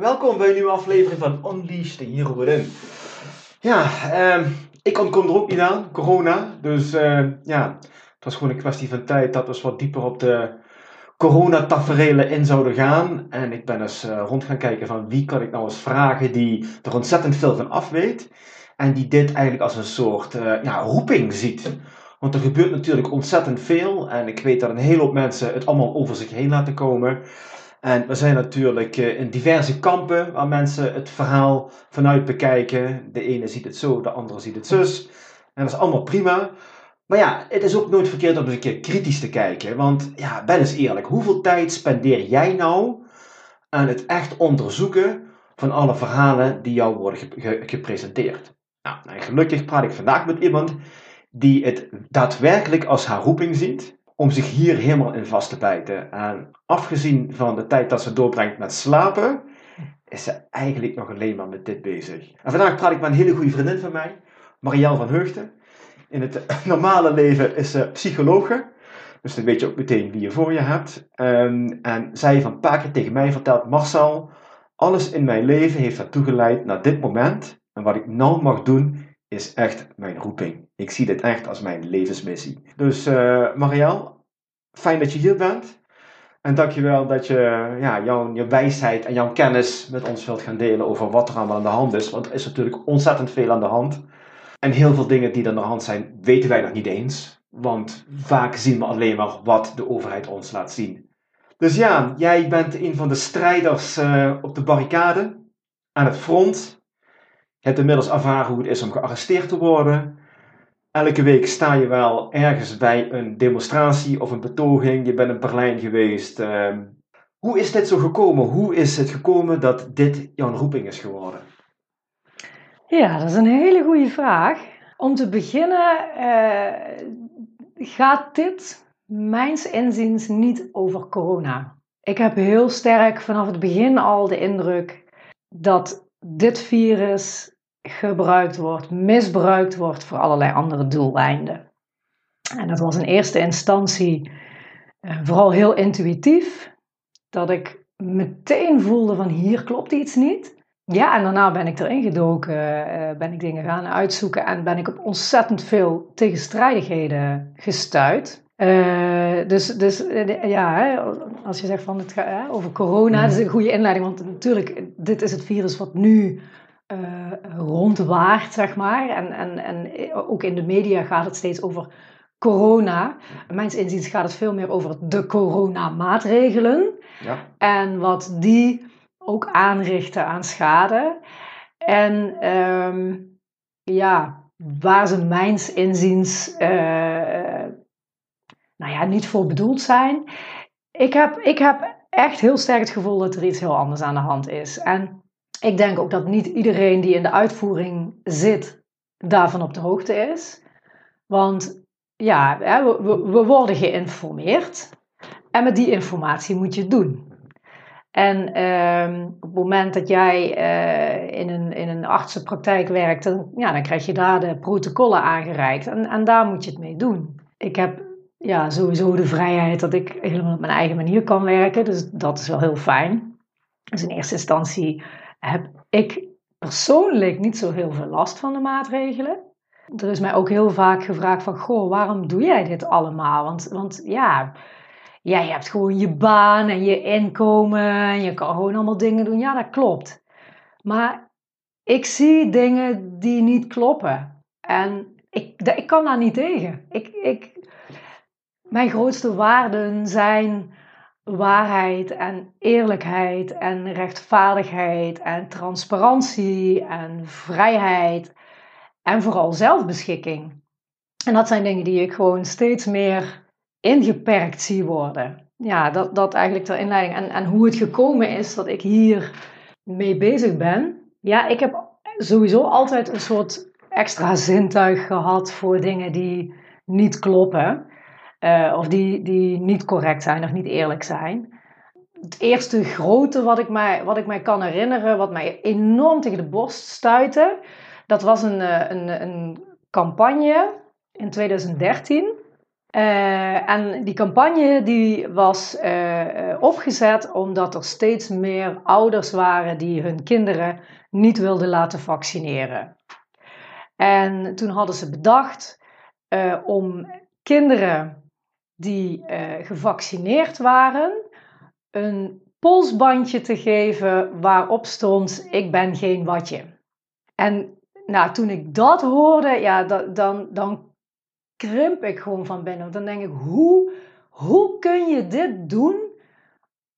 Welkom bij een nieuwe aflevering van Unleash the Hero Within. Ja, ehm, ik ontkom er ook niet aan, corona. Dus eh, ja, het was gewoon een kwestie van tijd dat we wat dieper op de coronataferelen in zouden gaan. En ik ben eens uh, rond gaan kijken van wie kan ik nou eens vragen die er ontzettend veel van af weet. En die dit eigenlijk als een soort ja, roeping ziet. Want er gebeurt natuurlijk ontzettend veel. En ik weet dat een hele hoop mensen het allemaal over zich heen laten komen. En we zijn natuurlijk uh, in diverse kampen waar mensen het verhaal vanuit bekijken. De ene ziet het zo, de andere ziet het zus. En dat is allemaal prima. Maar ja, het is ook nooit verkeerd om eens een keer kritisch te kijken. Want ja, ben eens eerlijk, hoeveel tijd spendeer jij nou aan het echt onderzoeken van alle verhalen die jou worden ge gepresenteerd? Nou, en gelukkig praat ik vandaag met iemand die het daadwerkelijk als haar roeping ziet om zich hier helemaal in vast te bijten. En afgezien van de tijd dat ze doorbrengt met slapen, is ze eigenlijk nog alleen maar met dit bezig. En vandaag praat ik met een hele goede vriendin van mij, Marielle van Heugden. In het normale leven is ze psychologe. Dus dan weet je ook meteen wie je voor je hebt. Um, en zij heeft een paar keer tegen mij verteld: Marcel, alles in mijn leven heeft ertoe geleid naar dit moment. En wat ik nou mag doen, is echt mijn roeping. Ik zie dit echt als mijn levensmissie. Dus uh, fijn dat je hier bent. En dankjewel dat je ja, jouw, je wijsheid en jouw kennis met ons wilt gaan delen over wat er allemaal aan de hand is. Want er is natuurlijk ontzettend veel aan de hand. En heel veel dingen die er aan de hand zijn, weten wij nog niet eens. Want vaak zien we alleen maar wat de overheid ons laat zien. Dus ja, jij bent een van de strijders uh, op de barricade, aan het front. Je hebt inmiddels ervaren hoe het is om gearresteerd te worden. Elke week sta je wel ergens bij een demonstratie of een betoging. Je bent in Berlijn geweest. Uh, hoe is dit zo gekomen? Hoe is het gekomen dat dit jouw roeping is geworden? Ja, dat is een hele goede vraag. Om te beginnen uh, gaat dit, mijns inziens, niet over corona. Ik heb heel sterk vanaf het begin al de indruk dat dit virus gebruikt wordt, misbruikt wordt voor allerlei andere doeleinden. En dat was in eerste instantie uh, vooral heel intuïtief, dat ik meteen voelde van hier klopt iets niet. Ja, en daarna ben ik erin gedoken, uh, ben ik dingen gaan uitzoeken en ben ik op ontzettend veel tegenstrijdigheden gestuurd. Uh, dus dus ja, als je zegt van het gaat over corona, dat is een goede inleiding, want natuurlijk, dit is het virus wat nu uh, rondwaart, zeg maar. En, en, en ook in de media gaat het steeds over corona. Mijns inziens gaat het veel meer over de coronamaatregelen. Ja. En wat die ook aanrichten aan schade. En um, ja, waar ze mijns inziens uh, nou ja, niet voor bedoeld zijn. Ik heb, ik heb echt heel sterk het gevoel dat er iets heel anders aan de hand is. En ik denk ook dat niet iedereen die in de uitvoering zit, daarvan op de hoogte is. Want ja, we, we worden geïnformeerd. En met die informatie moet je het doen. En uh, op het moment dat jij uh, in, een, in een artsenpraktijk werkt, dan, ja, dan krijg je daar de protocollen aangereikt. En, en daar moet je het mee doen. Ik heb ja, sowieso de vrijheid dat ik helemaal op mijn eigen manier kan werken. Dus dat is wel heel fijn. Dus in eerste instantie heb ik persoonlijk niet zo heel veel last van de maatregelen. Er is mij ook heel vaak gevraagd van, goh, waarom doe jij dit allemaal? Want, want ja, jij hebt gewoon je baan en je inkomen en je kan gewoon allemaal dingen doen. Ja, dat klopt. Maar ik zie dingen die niet kloppen. En ik, ik kan daar niet tegen. Ik, ik, mijn grootste waarden zijn waarheid en eerlijkheid en rechtvaardigheid en transparantie en vrijheid en vooral zelfbeschikking. En dat zijn dingen die ik gewoon steeds meer ingeperkt zie worden. Ja, dat, dat eigenlijk de inleiding. En, en hoe het gekomen is dat ik hier mee bezig ben. Ja, ik heb sowieso altijd een soort extra zintuig gehad voor dingen die niet kloppen. Uh, of die, die niet correct zijn of niet eerlijk zijn. Het eerste grote wat ik, mij, wat ik mij kan herinneren, wat mij enorm tegen de borst stuitte, dat was een, eh, een, een campagne in 2013. Uh, en die campagne die was opgezet omdat er steeds meer ouders waren die hun kinderen niet wilden laten vaccineren. En toen hadden ze bedacht om kinderen die gevaccineerd waren een polsbandje te geven waarop stond: Ik ben geen watje. En nou, toen ik dat hoorde, ja, dan, dan krimp ik gewoon van binnen. Dan denk ik, hoe, hoe kun je dit doen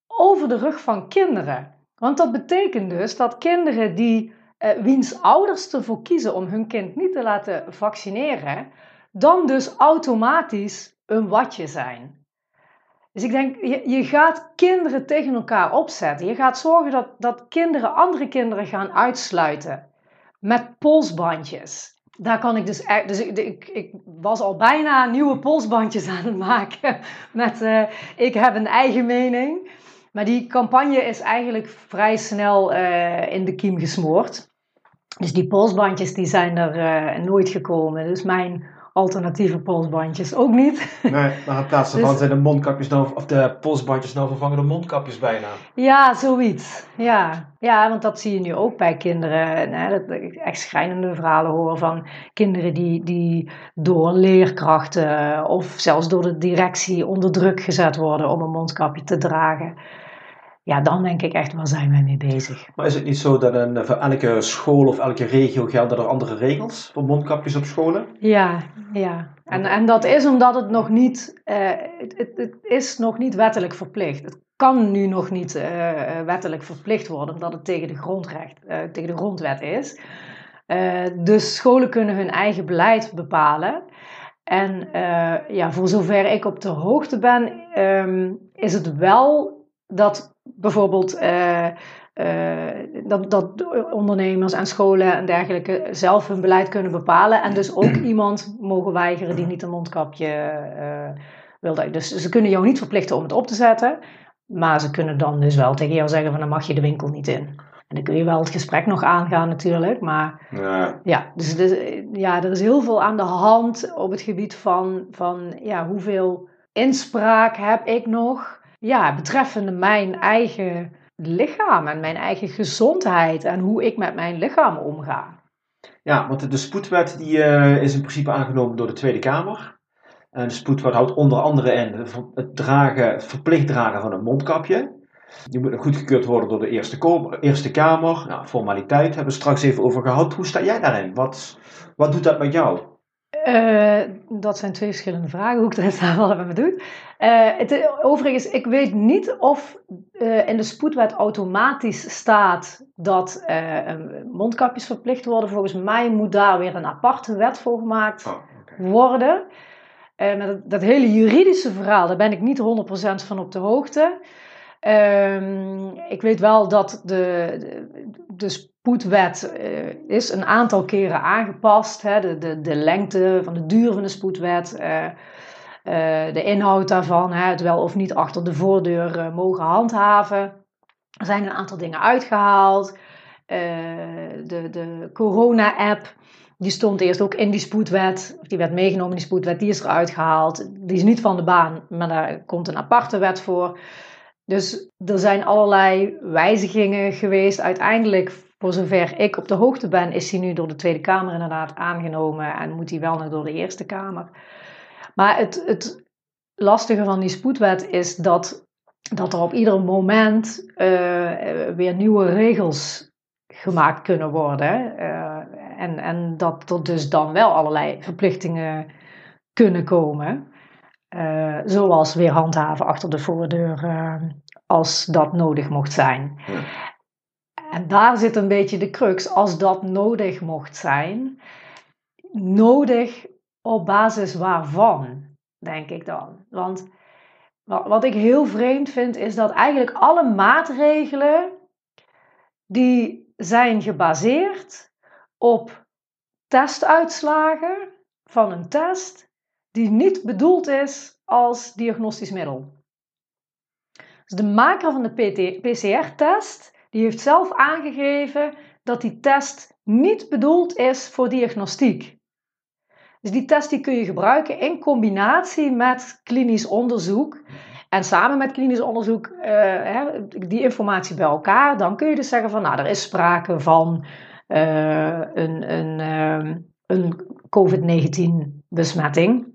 over de rug van kinderen? Want dat betekent dus dat kinderen die, eh, wiens ouders ervoor kiezen om hun kind niet te laten vaccineren, dan dus automatisch een watje zijn. Dus ik denk, je, je gaat kinderen tegen elkaar opzetten. Je gaat zorgen dat, dat kinderen andere kinderen gaan uitsluiten met polsbandjes daar kan ik dus echt. Dus ik, ik, ik, was al bijna nieuwe polsbandjes aan het maken. Met uh, ik heb een eigen mening. Maar die campagne is eigenlijk vrij snel uh, in de kiem gesmoord. Dus die polsbandjes die zijn er uh, nooit gekomen. Dus mijn alternatieve polsbandjes ook niet. Nee, maar in plaats daarvan dus, zijn de mondkapjes nou, of de polsbandjes nou vervangen door mondkapjes bijna. Ja, zoiets. Ja. ja, want dat zie je nu ook bij kinderen. Hè, dat ik echt schrijnende verhalen hoor van kinderen die, die door leerkrachten of zelfs door de directie onder druk gezet worden om een mondkapje te dragen ja, dan denk ik echt, waar zijn wij mee bezig? Maar is het niet zo dat een, voor elke school of elke regio gelden er andere regels voor mondkapjes op scholen? Ja, ja. En, en dat is omdat het nog niet, uh, het, het, het, is nog niet wettelijk verplicht. Het kan nu nog niet uh, wettelijk verplicht worden, omdat het tegen de, grondrecht, uh, tegen de grondwet is. dus scholen kunnen hun eigen beleid bepalen. En ja, voor zover ik op de hoogte ben, um, is het wel dat bijvoorbeeld uh, uh, dat, dat ondernemers en scholen en dergelijke zelf hun beleid kunnen bepalen. En dus ook iemand mogen weigeren die niet een mondkapje uh, wil. Dus ze kunnen jou niet verplichten om het op te zetten. Maar ze kunnen dan dus wel tegen jou zeggen van dan mag je de winkel niet in. En dan kun je wel het gesprek nog aangaan natuurlijk. Maar ja, ja dus, dus ja, er is heel veel aan de hand op het gebied van, van ja, hoeveel inspraak heb ik nog ja, betreffende mijn eigen lichaam en mijn eigen gezondheid en hoe ik met mijn lichaam omga. Ja, want de spoedwet die, uh, is in principe aangenomen door de Tweede Kamer. En de spoedwet houdt onder andere in het, dragen, verplicht dragen van een mondkapje. Die moet goedgekeurd worden door de Eerste, eerste Kamer. Nou, formaliteit hebben we straks even over gehad. Hoe sta jij daarin? Wat, wat doet dat met jou? Uh, dat zijn twee verschillende vragen, hoe ik dat wel met me doe. Uh, het, overigens, ik weet niet of uh, in de spoedwet automatisch staat dat mondkapjes verplicht worden. Volgens mij moet daar weer een aparte wet voor gemaakt oh, worden. met dat, dat, hele juridische verhaal, daar ben ik niet 100% van op de hoogte. Ehm, ik weet wel dat de, de, de spoedwet uh, is een aantal keren aangepast. Hè, de, de, de lengte van de duur van de spoedwet, uh, uh, de inhoud daarvan, hè, het wel of niet achter de voordeur mogen handhaven. Er zijn een aantal dingen uitgehaald. de, de corona-app, die stond eerst ook in die spoedwet, die werd meegenomen in die spoedwet, die is eruit gehaald. Die is niet van de baan, maar daar komt een aparte wet voor. Dus er zijn allerlei wijzigingen geweest. Uiteindelijk, voor zover ik op de hoogte ben, is die nu door de Tweede Kamer inderdaad aangenomen en moet die wel nog door de Eerste Kamer. Maar het, het lastige van die spoedwet is dat, dat er op ieder moment uh, weer nieuwe regels gemaakt kunnen worden. Uh, en, en dat er dus dan wel allerlei verplichtingen kunnen komen. Uh, zoals weer handhaven achter de voordeur als dat nodig mocht zijn. Ja. En daar zit een beetje de crux. Als dat nodig mocht zijn, nodig op basis waarvan, denk ik dan. Want wat ik heel vreemd vind, is dat eigenlijk alle maatregelen die zijn gebaseerd op testuitslagen van een test die niet bedoeld is als diagnostisch middel. Dus de maker van de PCR-test, die heeft zelf aangegeven dat die test niet bedoeld is voor diagnostiek. Dus die test die kun je gebruiken in combinatie met klinisch onderzoek. En samen met klinisch onderzoek, uh, die informatie bij elkaar, dan kun je dus zeggen van, nou, er is sprake van uh, een, een, uh, een COVID-19 besmetting.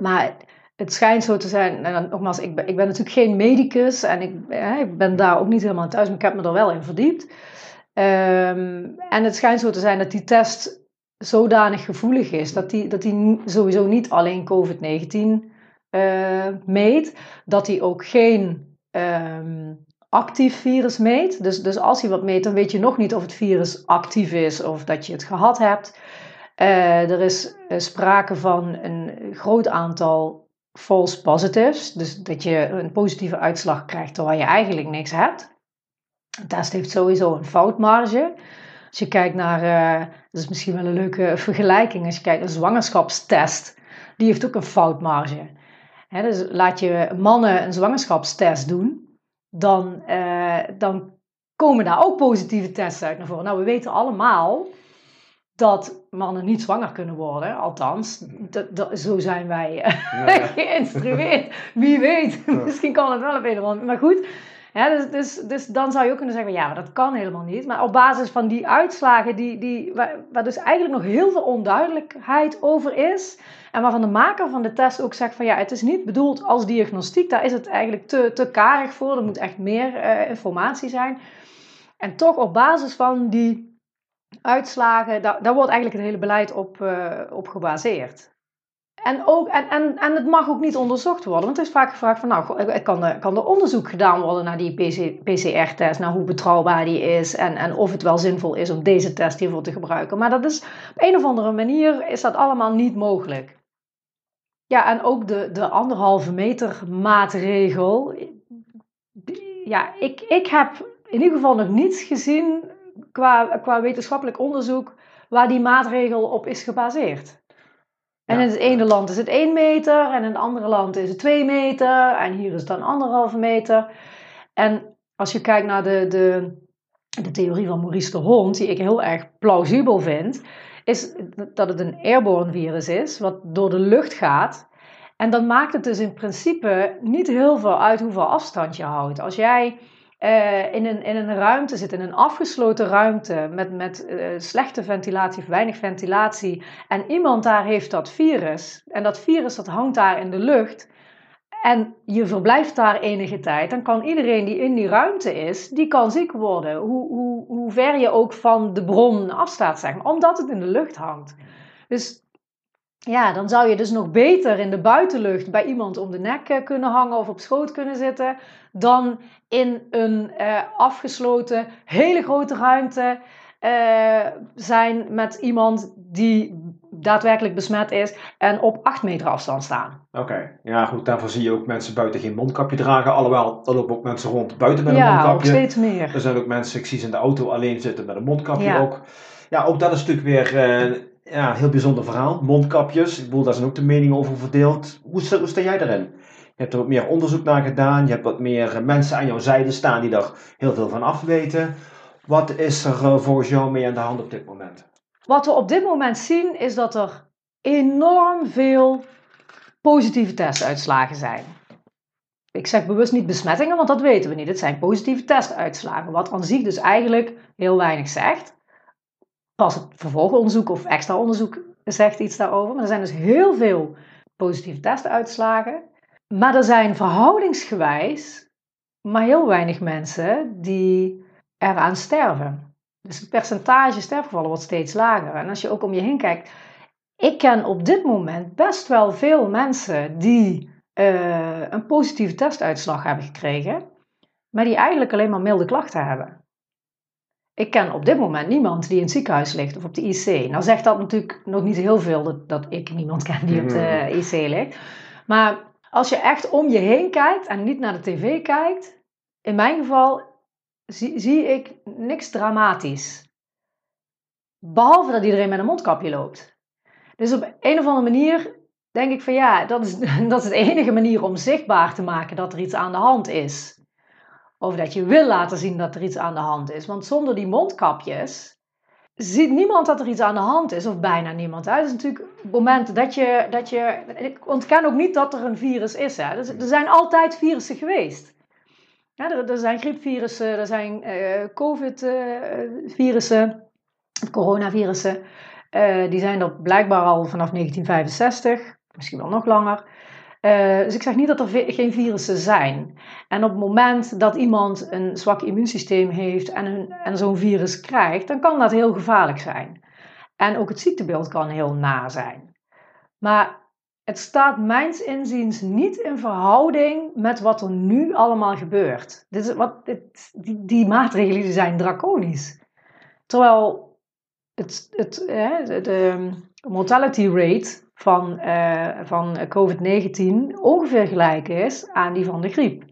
Maar het schijnt zo te zijn, en nogmaals, ik ben, ik ben natuurlijk geen medicus en ik, ik ben daar ook niet helemaal thuis, maar ik heb me er wel in verdiept. Um, en het schijnt zo te zijn dat die test zodanig gevoelig is dat die, dat die sowieso niet alleen COVID-19 uh, meet, dat hij ook geen um, actief virus meet. Dus, dus als hij wat meet, dan weet je nog niet of het virus actief is of dat je het gehad hebt. Uh, er is uh, sprake van een groot aantal false positives, dus dat je een positieve uitslag krijgt terwijl je eigenlijk niks hebt. Een test heeft sowieso een foutmarge. Als je kijkt naar, uh, dat is misschien wel een leuke vergelijking, als je kijkt naar een zwangerschapstest, die heeft ook een foutmarge. Dus laat je mannen een zwangerschapstest doen, dan, uh, dan komen daar ook positieve tests uit naar voren. Nou, we weten allemaal dat mannen niet zwanger kunnen worden. Althans, zo zijn wij uh, ja. geïnstrueerd. Wie weet, misschien kan het wel op een of andere Maar goed, dus, dus, dus dan zou je ook kunnen zeggen, ja, maar dat kan helemaal niet. Maar op basis van die uitslagen, die, die, waar, waar dus eigenlijk nog heel veel onduidelijkheid over is... en waarvan de maker van de test ook zegt van, ja, het is niet bedoeld als diagnostiek. Daar is het eigenlijk te, te karig voor. Er moet echt meer uh, informatie zijn. En toch op basis van die uitslagen, daar, wordt eigenlijk het hele beleid op, uh, op gebaseerd. En, ook, en, en, en het mag ook niet onderzocht worden. Want het is vaak gevraagd van, nou, kan er, kan er onderzoek gedaan worden naar die PCR-test, naar hoe betrouwbaar die is en, en of het wel zinvol is om deze test hiervoor te gebruiken. Maar dat is, op een of andere manier is dat allemaal niet mogelijk. Ja, en ook de, de anderhalve meter maatregel. Ja, ik, ik heb in ieder geval nog niets gezien qua, qua wetenschappelijk onderzoek waar die maatregel op is gebaseerd. En in het ene land is het 1 meter en in het andere land is het 2 meter en hier is het dan anderhalve meter. En als je kijkt naar de, de, de theorie van Maurice de Hond, die ik heel erg plausibel vind, is dat het een airborne virus is, wat door de lucht gaat. En dan maakt het dus in principe niet heel veel uit hoeveel afstand je houdt. Als jij uh, in, een, in een ruimte zit, in een afgesloten ruimte met, met uh, slechte ventilatie of weinig ventilatie. En iemand daar heeft dat virus. En dat virus dat hangt daar in de lucht. En je verblijft daar enige tijd. Dan kan iedereen die in die ruimte is, die kan ziek worden. Hoe, hoe, hoe ver je ook van de bron afstaat, zeg maar. Omdat het in de lucht hangt. Dus ja, dan zou je dus nog beter in de buitenlucht bij iemand om de nek eh, kunnen hangen of op schoot kunnen zitten, dan in een uh, afgesloten, hele grote ruimte uh, zijn met iemand die daadwerkelijk besmet is en op 8 meter afstand staan. Oké, ja goed, daarvoor zie je ook mensen buiten geen mondkapje dragen. Alhoewel, er lopen ook mensen rond buiten met een ja, mondkapje. Ja, steeds meer. Er zijn ook mensen, ik zie ze in de auto alleen zitten met een mondkapje ja. ook. Ja, ook dat is natuurlijk weer uh, ja, heel bijzonder verhaal. Mondkapjes, ik bedoel, daar zijn ook de meningen over verdeeld. Hoe, sta jij erin? Je hebt er wat meer onderzoek naar gedaan. Je hebt wat meer mensen aan jouw zijde staan die daar heel veel van afweten. Wat is er uh, volgens jou mee aan de hand op dit moment? Wat we op dit moment zien is dat er enorm veel positieve testuitslagen zijn. Ik zeg bewust niet besmettingen, want dat weten we niet. Het zijn positieve testuitslagen, wat aan zich dus eigenlijk heel weinig zegt. Pas het vervolgonderzoek of extra onderzoek zegt iets daarover. Maar er zijn dus heel veel positieve testuitslagen. Maar er zijn verhoudingsgewijs maar heel weinig mensen die eraan sterven. Dus het percentage sterfgevallen wordt steeds lager. En als je ook om je heen kijkt, ik ken op dit moment best wel veel mensen die uh, een positieve testuitslag hebben gekregen, maar die eigenlijk alleen maar milde klachten hebben. Ik ken op dit moment niemand die in het ziekenhuis ligt of op de IC. Nou zegt dat natuurlijk nog niet heel veel dat, dat ik niemand ken die op de Mhm. IC ligt. Maar als je echt om je heen kijkt en niet naar de tv kijkt, in mijn geval zie, zie ik niks dramatisch. Behalve dat iedereen met een mondkapje loopt. Dus op een of andere manier denk ik van ja, dat is, dat is de enige manier om zichtbaar te maken dat er iets aan de hand is. Of dat je wil laten zien dat er iets aan de hand is. Want zonder die mondkapjes ziet niemand dat er iets aan de hand is, of bijna niemand. Het is natuurlijk het moment dat je, dat je. Ik ontken ook niet dat er een virus is. Hè? Er, zijn altijd virussen geweest. Er, er zijn griepvirussen, er zijn eh, COVID-virussen, coronavirussen. Eh, die zijn er blijkbaar al vanaf 1965, misschien wel nog langer. Eh, dus ik zeg niet dat er geen virussen zijn. En op het moment dat iemand een zwak immuunsysteem heeft en, en zo'n virus krijgt, dan kan dat heel gevaarlijk zijn. En ook het ziektebeeld kan heel na zijn. Maar het staat mijns inziens niet in verhouding met wat er nu allemaal gebeurt. Dit is wat, dit, die, die maatregelen zijn draconisch. Terwijl het, het, de mortality rate van, eh, van COVID-19 ongeveer gelijk is aan die van de griep.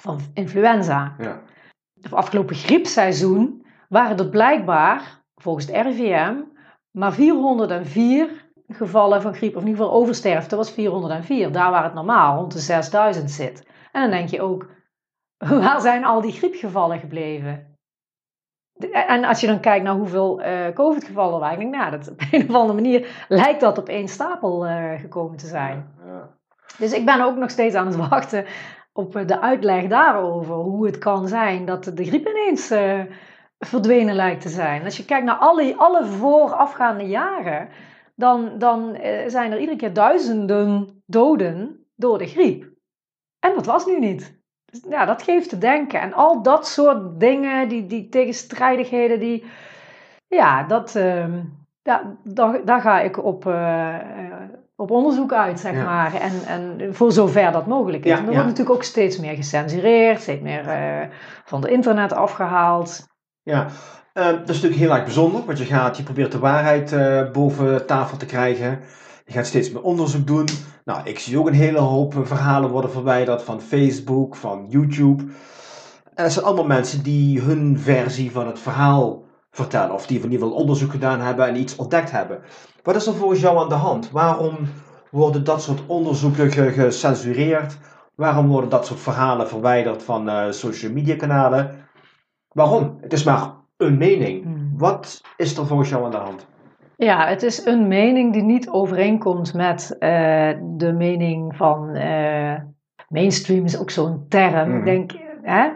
Van influenza. Ja. Het afgelopen griepseizoen waren er blijkbaar, volgens het RIVM, maar 404 gevallen van griep, of in ieder geval oversterfte was 404. Daar waar het normaal rond de 6000 zit. En dan denk je ook, waar zijn al die griepgevallen gebleven? De- En als je dan kijkt naar hoeveel eh, COVID-gevallen er waren, denk ik, nou, dat, op een of andere manier lijkt dat op één stapel eh, gekomen te zijn. Ja. Dus ik ben ook nog steeds aan het wachten op eh, de uitleg daarover. Hoe het kan zijn dat de griep ineens eh, verdwenen lijkt te zijn. Als je kijkt naar alle, alle voorafgaande jaren, dan, dan eh, zijn er iedere keer duizenden doden door de griep. En dat was nu niet. Ja, dat geeft te denken. En al dat soort dingen, die, die tegenstrijdigheden, die, ja, dat, ehm, ja, daar, daar ga ik op, eh, eh, op onderzoek uit, zeg Ja. maar. En, en voor zover dat mogelijk is. Ja, en er wordt natuurlijk ook steeds meer gecensureerd, steeds meer eh, van de internet afgehaald. Ja, eh, dat is natuurlijk heel erg bijzonder, want je gaat, je probeert de waarheid boven tafel te krijgen. Je gaat steeds meer onderzoek doen. Nou, ik zie ook een hele hoop eh, verhalen worden verwijderd van Facebook, van YouTube. En dat zijn allemaal mensen die hun versie van het verhaal vertellen, of die in ieder geval onderzoek gedaan hebben en iets ontdekt hebben. Wat is er volgens jou aan de hand? Waarom worden dat soort onderzoeken ge- gecensureerd? Waarom worden dat soort verhalen verwijderd van eh, social media kanalen? Waarom? Het is maar een mening. Hmm. Wat is er volgens jou aan de hand? Ja, het is een mening die niet overeenkomt met eh, de mening van eh, mainstream, is ook zo'n term. Mhm. Ik, denk, hè?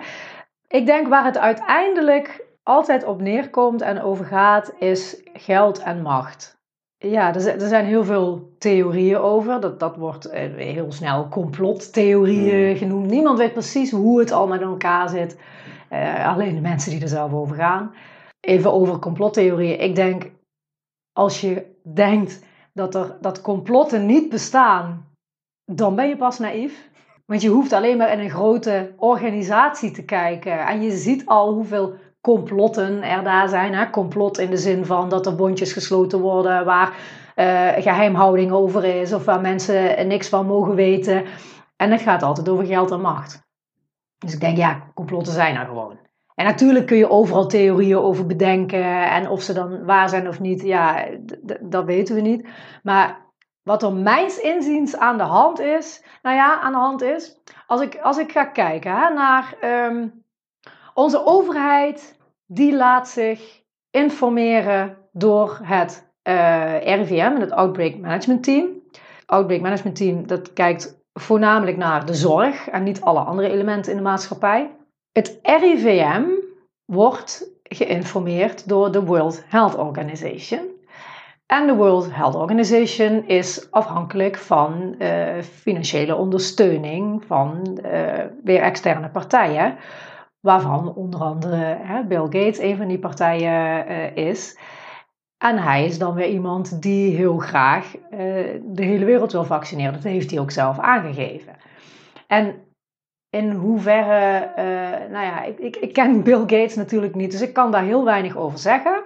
ik denk waar het uiteindelijk altijd op neerkomt en over gaat, is geld en macht. Ja, er, er zijn heel veel theorieën over. Dat, dat wordt eh, heel snel complottheorieën Mhm. genoemd. Niemand weet precies hoe het al met elkaar zit. Alleen de mensen die er zelf over gaan. Even over complottheorieën. Ik denk, als je denkt dat, er, dat complotten niet bestaan, dan ben je pas naïef. Want je hoeft alleen maar in een grote organisatie te kijken. En je ziet al hoeveel complotten er daar zijn. Hè? Complot in de zin van dat er bondjes gesloten worden waar eh, geheimhouding over is. Of waar mensen niks van mogen weten. En het gaat altijd over geld en macht. Dus ik denk, ja, complotten zijn er gewoon. En natuurlijk kun je overal theorieën over bedenken. En of ze dan waar zijn of niet, ja, dat weten we niet. Maar wat er mijns inziens aan de hand is, nou ja, aan de hand is, als ik, als ik ga kijken hè, naar ehm, onze overheid, die laat zich informeren door het eh, RIVM en het Outbreak Management Team. Outbreak Management Team, dat kijkt voornamelijk naar de zorg en niet alle andere elementen in de maatschappij. Het RIVM wordt geïnformeerd door de World Health Organization. En de World Health Organization is afhankelijk van eh, financiële ondersteuning van eh, weer externe partijen, waarvan onder andere hè, Bill Gates een van die partijen eh, is. En hij is dan weer iemand die heel graag de hele wereld wil vaccineren. Dat heeft hij ook zelf aangegeven. En in hoeverre, uh, nou ja, ik, ik, ik ken Bill Gates natuurlijk niet, dus ik kan daar heel weinig over zeggen.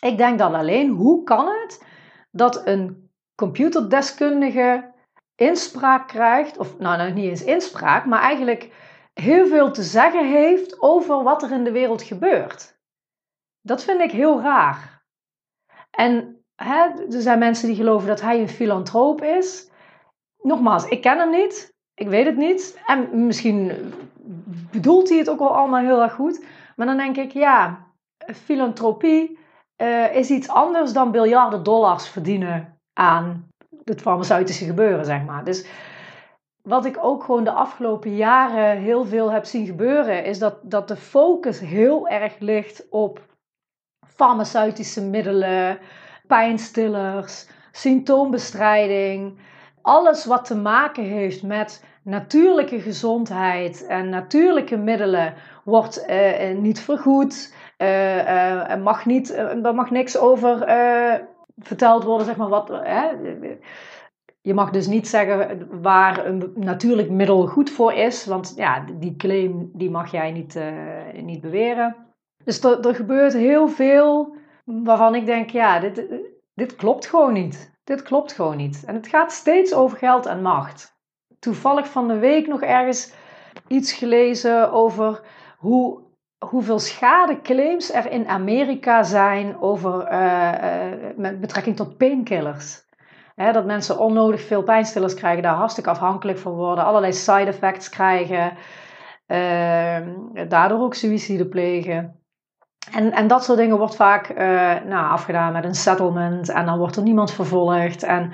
Ik denk dan alleen, hoe kan het dat een computerdeskundige inspraak krijgt, of nou, nou niet eens inspraak, maar eigenlijk heel veel te zeggen heeft over wat er in de wereld gebeurt. Dat vind ik heel raar. En hè, er zijn mensen die geloven dat hij een filantroop is. Nogmaals, ik ken hem niet. Ik weet het niet. En misschien bedoelt hij het ook wel allemaal heel erg goed. Maar dan denk ik, ja, filantropie uh, is iets anders dan biljarden dollars verdienen aan het farmaceutische gebeuren, zeg maar. Dus wat ik ook gewoon de afgelopen jaren heel veel heb zien gebeuren, is dat, dat de focus heel erg ligt op farmaceutische middelen, pijnstillers, symptoombestrijding. Alles wat te maken heeft met natuurlijke gezondheid en natuurlijke middelen wordt uh, niet vergoed. Uh, mag niet, er mag niks over verteld worden, zeg maar. Wat, je mag dus niet zeggen waar een natuurlijk middel goed voor is, want ja, die claim die mag jij niet, niet beweren. Dus er, er gebeurt heel veel waarvan ik denk, ja, dit, dit klopt gewoon niet. Dit klopt gewoon niet. En het gaat steeds over geld en macht. Toevallig van de week nog ergens iets gelezen over hoe, hoeveel schadeclaims er in Amerika zijn over, uh, uh, met betrekking tot painkillers. dat mensen onnodig veel pijnstillers krijgen, daar hartstikke afhankelijk van worden, allerlei side effects krijgen, uh, daardoor ook suïcide plegen. En, en dat soort dingen wordt vaak uh, nou, afgedaan met een settlement en dan wordt er niemand vervolgd. En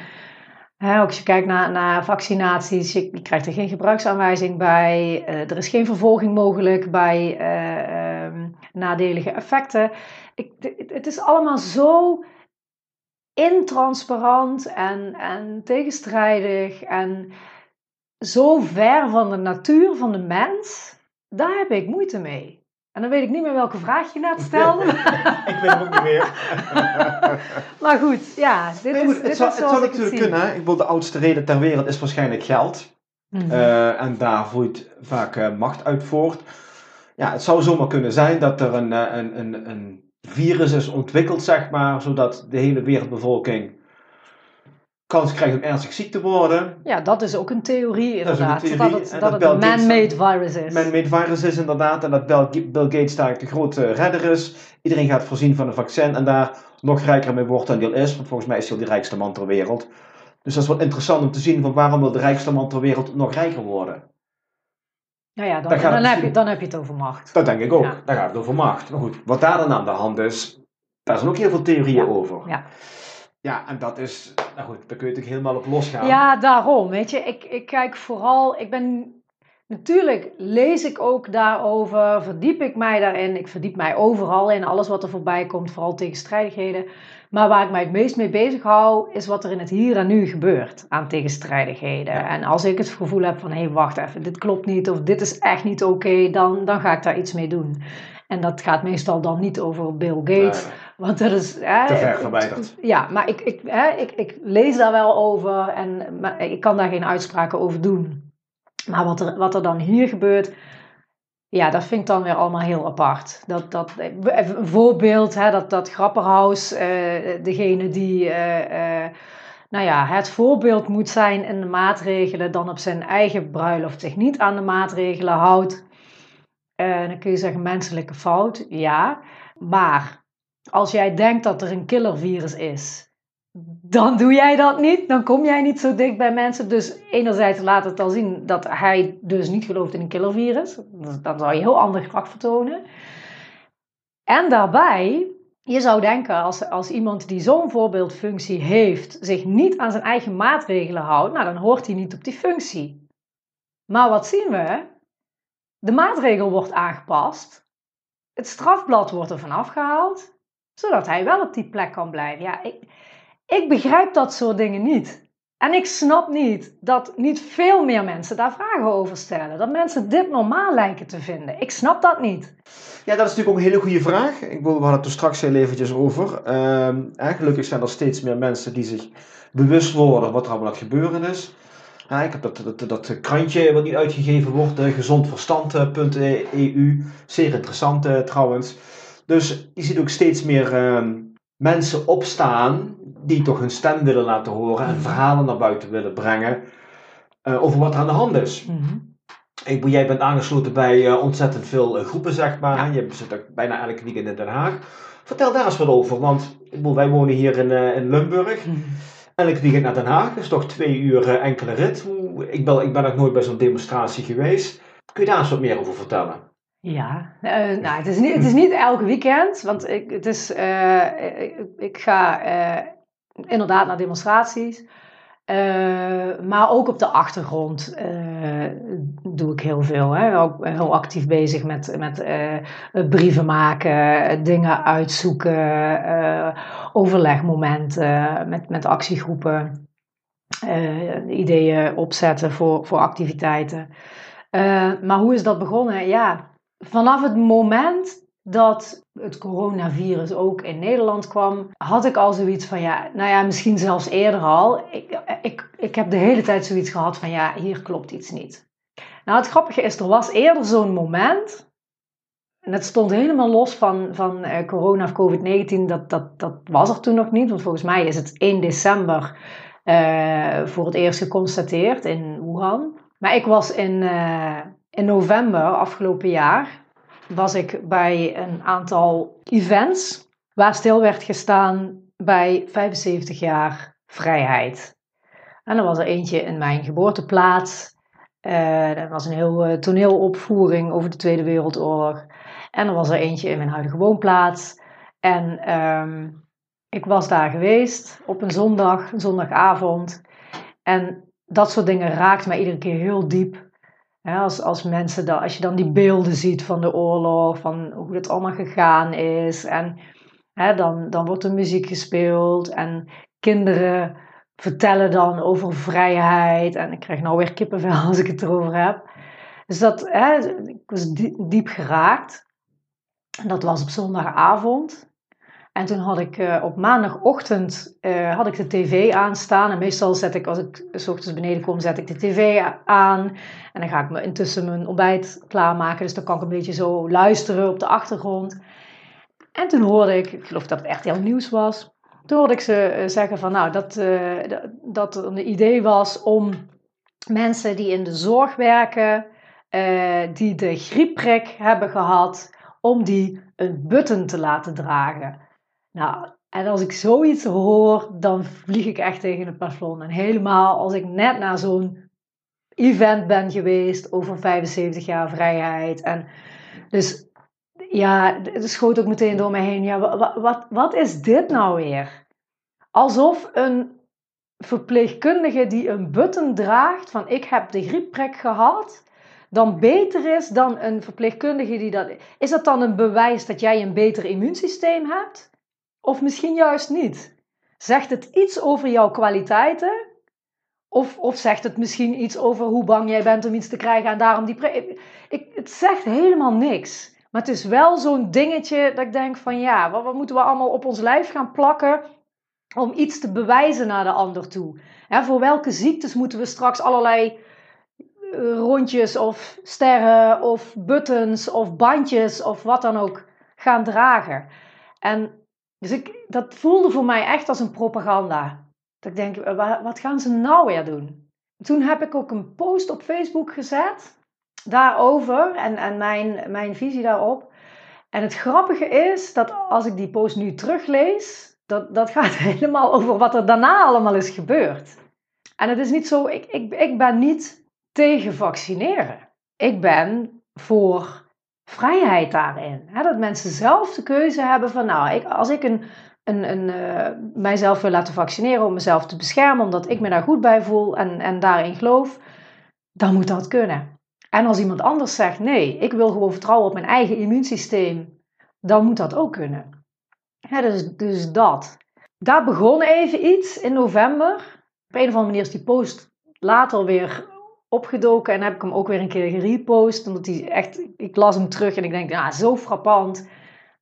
als je kijkt naar, naar vaccinaties, je, krijgt er geen gebruiksaanwijzing bij. Uh, er is geen vervolging mogelijk bij uh, nadelige effecten. Ik, het is allemaal zo intransparant en, en tegenstrijdig en zo ver van de natuur van de mens. Daar heb ik moeite mee. En dan weet ik niet meer welke vraag je net stelde. ik weet het ook niet meer. maar goed, ja. Dit is, het, dit zou, is het zou natuurlijk kunnen. Ik bedoel, de oudste reden ter wereld is waarschijnlijk geld. Mm en daar vloeit vaak uh, macht uit voort. Ja, het zou zomaar kunnen zijn dat er een, eh, een, een, een virus is ontwikkeld, zeg maar, zodat de hele wereldbevolking kans krijgt om ernstig ziek te worden. Ja, dat is ook een theorie inderdaad. Dat, theorie. dat het, dat het een man-made virus is. Man-made virus is inderdaad. En dat Bill Gates daar de grote redder is. Iedereen gaat voorzien van een vaccin en daar nog rijker mee wordt dan die al is. Want volgens mij is hij al de rijkste man ter wereld. Dus dat is wel interessant om te zien van waarom wil de rijkste man ter wereld nog rijker worden. Nou ja, dan, dan, dan heb, je, dan heb je het over macht. Dat denk ik ook. Ja. Dan gaat het over macht. Maar goed, wat daar dan aan de hand is, daar zijn ook heel veel theorieën over. Ja. Ja, en dat is, nou goed, daar kun je natuurlijk helemaal op losgaan. Ja, daarom, weet je, ik, ik kijk vooral, ik ben, natuurlijk lees ik ook daarover, verdiep ik mij daarin, ik verdiep mij overal in alles wat er voorbij komt, vooral tegenstrijdigheden. Maar waar ik mij het meest mee bezig hou, is wat er in het hier en nu gebeurt aan tegenstrijdigheden. En als ik het gevoel heb van, hé, hey, wacht even, dit klopt niet, of dit is echt niet oké, dan, dan ga ik daar iets mee doen. En dat gaat meestal dan niet over Bill Gates. Want dat is. Hè, te ver verwijderd. Ja, maar ik, ik, hè, ik, ik lees daar wel over en maar ik kan daar geen uitspraken over doen. Maar wat er, wat er dan hier gebeurt, ja, dat vind ik dan weer allemaal heel apart. Dat, dat, een voorbeeld, hè, dat, dat Grapperhaus, uh, degene die. Uh, uh, nou ja, het voorbeeld moet zijn in de maatregelen, dan op zijn eigen bruiloft zich niet aan de maatregelen houdt. En dan kun je zeggen menselijke fout, ja. Maar als jij denkt dat er een killervirus is, dan doe jij dat niet. Dan kom jij niet zo dicht bij mensen. Dus enerzijds laat het al zien dat hij dus niet gelooft in een killervirus. Dan zou je heel ander gedrag vertonen. En daarbij, je zou denken als, als iemand die zo'n voorbeeldfunctie heeft, zich niet aan zijn eigen maatregelen houdt, nou dan hoort hij niet op die functie. Maar wat zien we? De maatregel wordt aangepast. Het strafblad wordt er vanaf gehaald zodat hij wel op die plek kan blijven. Ja, ik, ik begrijp dat soort dingen niet. En ik snap niet dat niet veel meer mensen daar vragen over stellen. Dat mensen dit normaal lijken te vinden. Ik snap dat niet. Ja, dat is natuurlijk ook een hele goede vraag. Ik wil, we hadden het er straks heel eventjes over. Uh, gelukkig zijn er steeds meer mensen die zich bewust worden wat er allemaal aan het gebeuren is. Ja, ik heb dat, dat, dat krantje wat nu uitgegeven wordt, gezondverstand.eu. Zeer interessant trouwens. Dus je ziet ook steeds meer ehm, mensen opstaan die toch hun stem willen laten horen en verhalen naar buiten willen brengen uh, over wat er aan de hand is. Mm ik, jij bent aangesloten bij uh, ontzettend veel uh, groepen, zeg maar. Ja. Je zit ook bijna elke weekend in Den Haag. Vertel daar eens wat over, want wij wonen hier in, in Limburg. Mm. Elke weekend naar Den Haag, is toch twee uur enkele rit. Ik ben, ik ben nog nooit bij zo'n demonstratie geweest. Kun je daar eens wat meer over vertellen? Ja, uh, nou, het, is niet, het is niet elke weekend, want ik, het is, uh, ik, ga inderdaad naar demonstraties. maar ook op de achtergrond doe ik heel veel. Hè? Ook heel actief bezig met, met brieven maken, dingen uitzoeken, overlegmomenten met, met actiegroepen, ideeën opzetten voor, voor activiteiten. maar hoe is dat begonnen? Ja, vanaf het moment dat het coronavirus ook in Nederland kwam, had ik al zoiets van ja, nou ja, misschien zelfs eerder al. Ik, ik, ik heb de hele tijd zoiets gehad van ja, hier klopt iets niet. Nou, het grappige is, er was eerder zo'n moment. En dat stond helemaal los van, van uh, corona of COVID-19. Dat, dat, dat was er toen nog niet. Want volgens mij is het 1 december uh, voor het eerst geconstateerd in Wuhan. Maar ik was in, uh, in november afgelopen jaar was ik bij een aantal events waar stil werd gestaan bij 75 jaar vrijheid. En er was er eentje in mijn geboorteplaats. Er was een heel toneelopvoering over de Tweede Wereldoorlog. En er was er eentje in mijn huidige woonplaats. En um, ik was daar geweest op een zondag, een zondagavond. En dat soort dingen raakt mij iedere keer heel diep als, als mensen dan, als je dan die beelden ziet van de oorlog, van hoe het allemaal gegaan is. En dan, dan wordt er muziek gespeeld en kinderen vertellen dan over vrijheid. En ik krijg nou weer kippenvel als ik het erover heb. Dus dat, ik was diep geraakt. Dat was op zondagavond. En toen had ik uh, op maandagochtend uh, had ik de tv aanstaan. En meestal zet ik, als ik s ochtends beneden kom, zet ik de tv aan. En dan ga ik me intussen mijn ontbijt klaarmaken. Dus dan kan ik een beetje zo luisteren op de achtergrond. En toen hoorde ik, ik geloof dat het echt heel nieuws was. Toen hoorde ik ze uh, zeggen van nou, dat, dat er een idee was om mensen die in de zorg werken, die de griepprik hebben gehad, om die een button te laten dragen. Nou, en als ik zoiets hoor, dan vlieg ik echt tegen het plafond. En helemaal als ik net na zo'n event ben geweest over 75 jaar vrijheid. En dus ja, het schoot ook meteen door me heen. Ja, wat, wat, wat is dit nou weer? Alsof een verpleegkundige die een button draagt van ik heb de griepprik gehad, dan beter is dan een verpleegkundige die dat... Is dat dan een bewijs dat jij een beter immuunsysteem hebt? Of misschien juist niet. Zegt het iets over jouw kwaliteiten? Of, of zegt het misschien iets over hoe bang jij bent om iets te krijgen en daarom die. Ik, het zegt helemaal niks. Maar het is wel zo'n dingetje dat ik denk van ja, wat, wat, moeten we allemaal op ons lijf gaan plakken om iets te bewijzen naar de ander toe? voor welke ziektes moeten we straks allerlei rondjes of sterren of buttons of bandjes of wat dan ook gaan dragen? En dus ik, dat voelde voor mij echt als een propaganda. Dat ik denk, wat gaan ze nou weer doen? Toen heb ik ook een post op Facebook gezet daarover en, en mijn, mijn visie daarop. En het grappige is dat als ik die post nu teruglees, dat, dat gaat helemaal over wat er daarna allemaal is gebeurd. En het is niet zo, ik, ik, ik ben niet tegen vaccineren. Ik ben voor vrijheid daarin. Hè? Dat mensen zelf de keuze hebben van, nou, ik, als ik een, een, een, uh, mijzelf wil laten vaccineren om mezelf te beschermen, omdat ik me daar goed bij voel en, en daarin geloof, dan moet dat kunnen. En als iemand anders zegt, nee, ik wil gewoon vertrouwen op mijn eigen immuunsysteem, dan moet dat ook kunnen. dus, dus dat. Daar begon even iets in november. Op een of andere manier is die post later weer opgedoken en heb ik hem ook weer een keer gerepost. Omdat hij echt, ik las hem terug en ik denk, ja, zo frappant.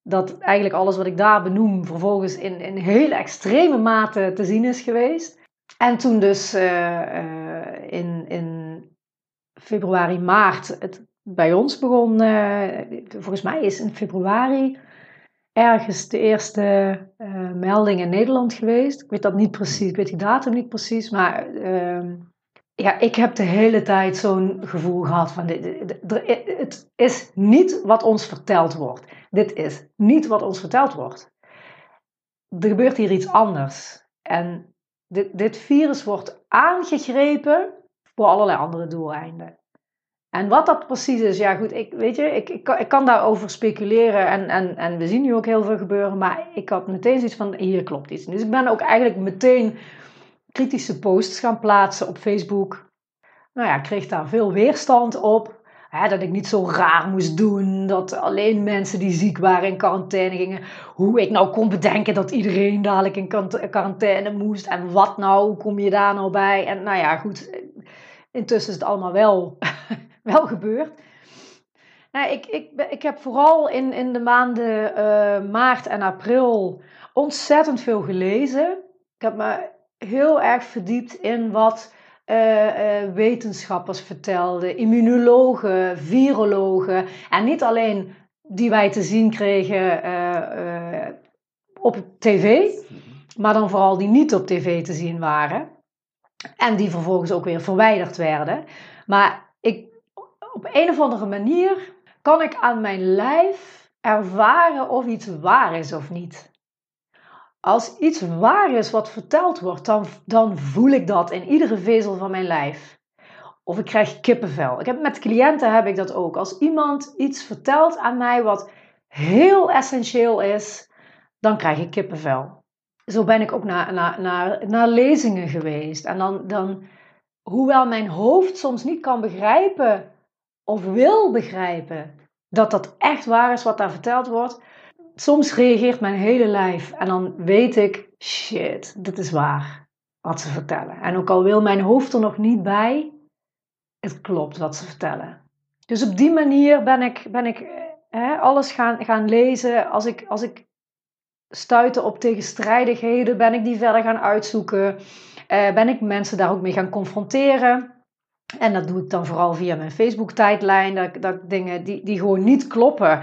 Dat eigenlijk alles wat ik daar benoem vervolgens in, in hele extreme mate te zien is geweest. En toen dus uh, uh, in, in februari, maart het bij ons begon. volgens mij is in februari ergens de eerste melding in Nederland geweest. Ik weet dat niet precies, ik weet die datum niet precies, maar ehm, ja, ik heb de hele tijd zo'n gevoel gehad van dit, het is niet wat ons verteld wordt. Dit is niet wat ons verteld wordt. Er gebeurt hier iets anders. En dit, virus wordt aangegrepen voor allerlei andere doeleinden. En wat dat precies is, ja goed, ik, weet je, ik, ik, ik kan daarover speculeren en, en, en we zien nu ook heel veel gebeuren, maar ik had meteen zoiets van, hier klopt iets. Dus ik ben ook eigenlijk meteen kritische posts gaan plaatsen op Facebook. Nou ja, ik kreeg daar veel weerstand op. Hè, dat ik niet zo raar moest doen. Dat alleen mensen die ziek waren in quarantaine gingen. Hoe ik nou kon bedenken dat iedereen dadelijk in quarantaine moest. En wat nou, hoe kom je daar nou bij? En nou ja, goed. Intussen is het allemaal wel, wel gebeurd. Nou, ik, ik, ik heb vooral in, in de maanden uh, maart en april ontzettend veel gelezen. Ik heb me heel erg verdiept in wat uh, uh, wetenschappers vertelden, immunologen, virologen. En niet alleen die wij te zien kregen uh, op tv, maar dan vooral die niet op tv te zien waren. En die vervolgens ook weer verwijderd werden. Maar ik, op een of andere manier kan ik aan mijn lijf ervaren of iets waar is of niet. Als iets waar is wat verteld wordt, dan, dan voel ik dat in iedere vezel van mijn lijf. Of ik krijg kippenvel. Ik heb, met cliënten heb ik dat ook. Als iemand iets vertelt aan mij wat heel essentieel is, dan krijg ik kippenvel. Zo ben ik ook naar, naar, naar, naar lezingen geweest. En dan, dan, hoewel mijn hoofd soms niet kan begrijpen of wil begrijpen dat dat echt waar is wat daar verteld wordt, soms reageert mijn hele lijf en dan weet ik, shit, dit is waar wat ze vertellen. En ook al wil mijn hoofd er nog niet bij, het klopt wat ze vertellen. Dus op die manier ben ik, ben ik hè, alles gaan, gaan lezen. Als ik, als ik stuitte op tegenstrijdigheden, ben ik die verder gaan uitzoeken. Uh, ben ik mensen daar ook mee gaan confronteren. En dat doe ik dan vooral via mijn Facebook-tijdlijn. Dat, dat dingen die, die gewoon niet kloppen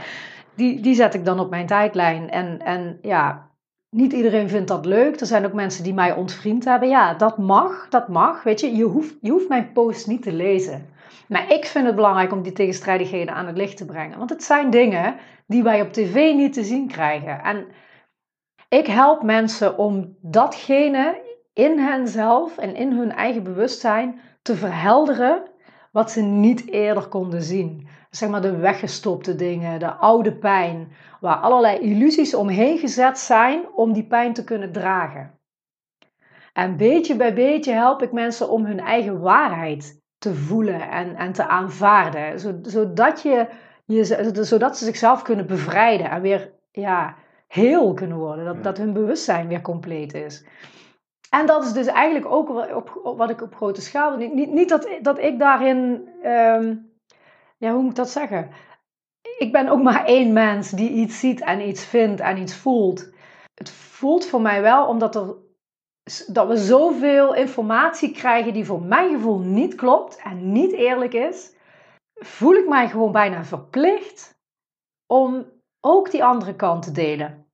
die, die zet ik dan op mijn tijdlijn. En, en ja, niet iedereen vindt dat leuk. Er zijn ook mensen die mij ontvriend hebben. Ja, dat mag, dat mag. Weet je, je hoeft, je hoeft mijn post niet te lezen. Maar ik vind het belangrijk om die tegenstrijdigheden aan het licht te brengen. Want het zijn dingen die wij op tv niet te zien krijgen. En ik help mensen om datgene in henzelf en in hun eigen bewustzijn te verhelderen wat ze niet eerder konden zien zeg maar de weggestopte dingen, de oude pijn, waar allerlei illusies omheen gezet zijn om die pijn te kunnen dragen. En beetje bij beetje help ik mensen om hun eigen waarheid te voelen en, en te aanvaarden, zodat, je, je, zodat ze zichzelf kunnen bevrijden en weer ja, heel kunnen worden, dat, dat hun bewustzijn weer compleet is. En dat is dus eigenlijk ook op, wat ik op grote schaal. Niet, niet dat, dat ik daarin ehm, ja, hoe moet ik dat zeggen? Ik ben ook maar één mens die iets ziet en iets vindt en iets voelt. Het voelt voor mij wel omdat er, dat we zoveel informatie krijgen die voor mijn gevoel niet klopt en niet eerlijk is. Voel ik mij gewoon bijna verplicht om ook die andere kant te delen.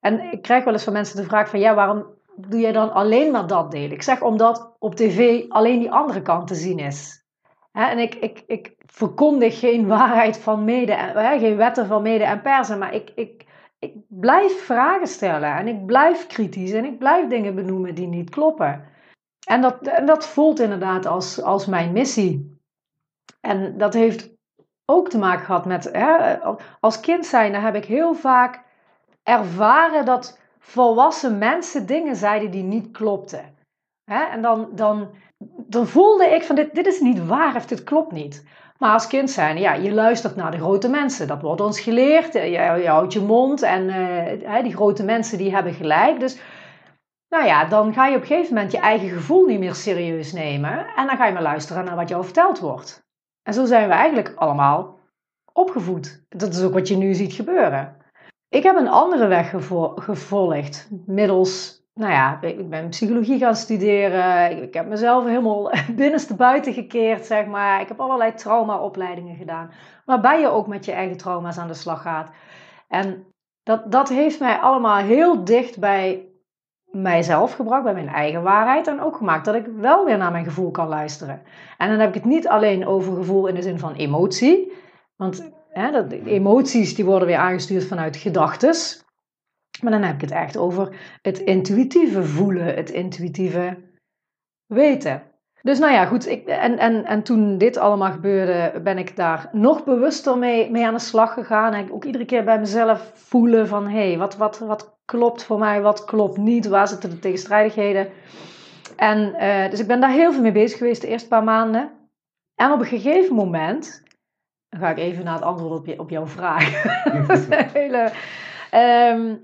En ik krijg wel eens van mensen de vraag van ja, waarom doe jij dan alleen maar dat delen? Ik zeg omdat op tv alleen die andere kant te zien is. en ik, ik, ik verkondig geen waarheid van mede, hè, geen wetten van mede en persen, maar ik, ik, ik blijf vragen stellen en ik blijf kritisch en ik blijf dingen benoemen die niet kloppen. En dat, dat voelt inderdaad als, als mijn missie. En dat heeft ook te maken gehad met, als kind zijn, heb ik heel vaak ervaren dat volwassen mensen dingen zeiden die niet klopten. En dan, dan, dan voelde ik van dit, dit is niet waar of dit klopt niet. Maar als kind zijn, ja, je luistert naar de grote mensen. Dat wordt ons geleerd. Eh, je, houdt je mond en uh, die grote mensen die hebben gelijk. Dus nou ja, dan ga je op een gegeven moment je eigen gevoel niet meer serieus nemen. En dan ga je maar luisteren naar wat jou verteld wordt. En zo zijn we eigenlijk allemaal opgevoed. Dat is ook wat je nu ziet gebeuren. Ik heb een andere weg gevolgd middels nou ja, ik ben psychologie gaan studeren. Ik heb mezelf helemaal binnenste buiten gekeerd, zeg maar. Ik heb allerlei traumaopleidingen gedaan. Waarbij je ook met je eigen trauma's aan de slag gaat. En dat, dat heeft mij allemaal heel dicht bij mijzelf gebracht, bij mijn eigen waarheid. En ook gemaakt dat ik wel weer naar mijn gevoel kan luisteren. En dan heb ik het niet alleen over gevoel in de zin van emotie. Want emoties die worden weer aangestuurd vanuit gedachten. Maar dan heb ik het echt over het intuïtieve voelen, het intuïtieve weten. Dus nou ja, goed. Ik, en, en, en toen dit allemaal gebeurde, ben ik daar nog bewuster mee, mee aan de slag gegaan. En ook iedere keer bij mezelf voelen van... hé, hey, wat, wat, wat klopt voor mij, wat klopt niet? Waar zitten de tegenstrijdigheden? En uh, dus ik ben daar heel veel mee bezig geweest de eerste paar maanden. En op een gegeven moment... Dan ga ik even naar het antwoord op, je, op jouw vraag. dat is een hele... Um,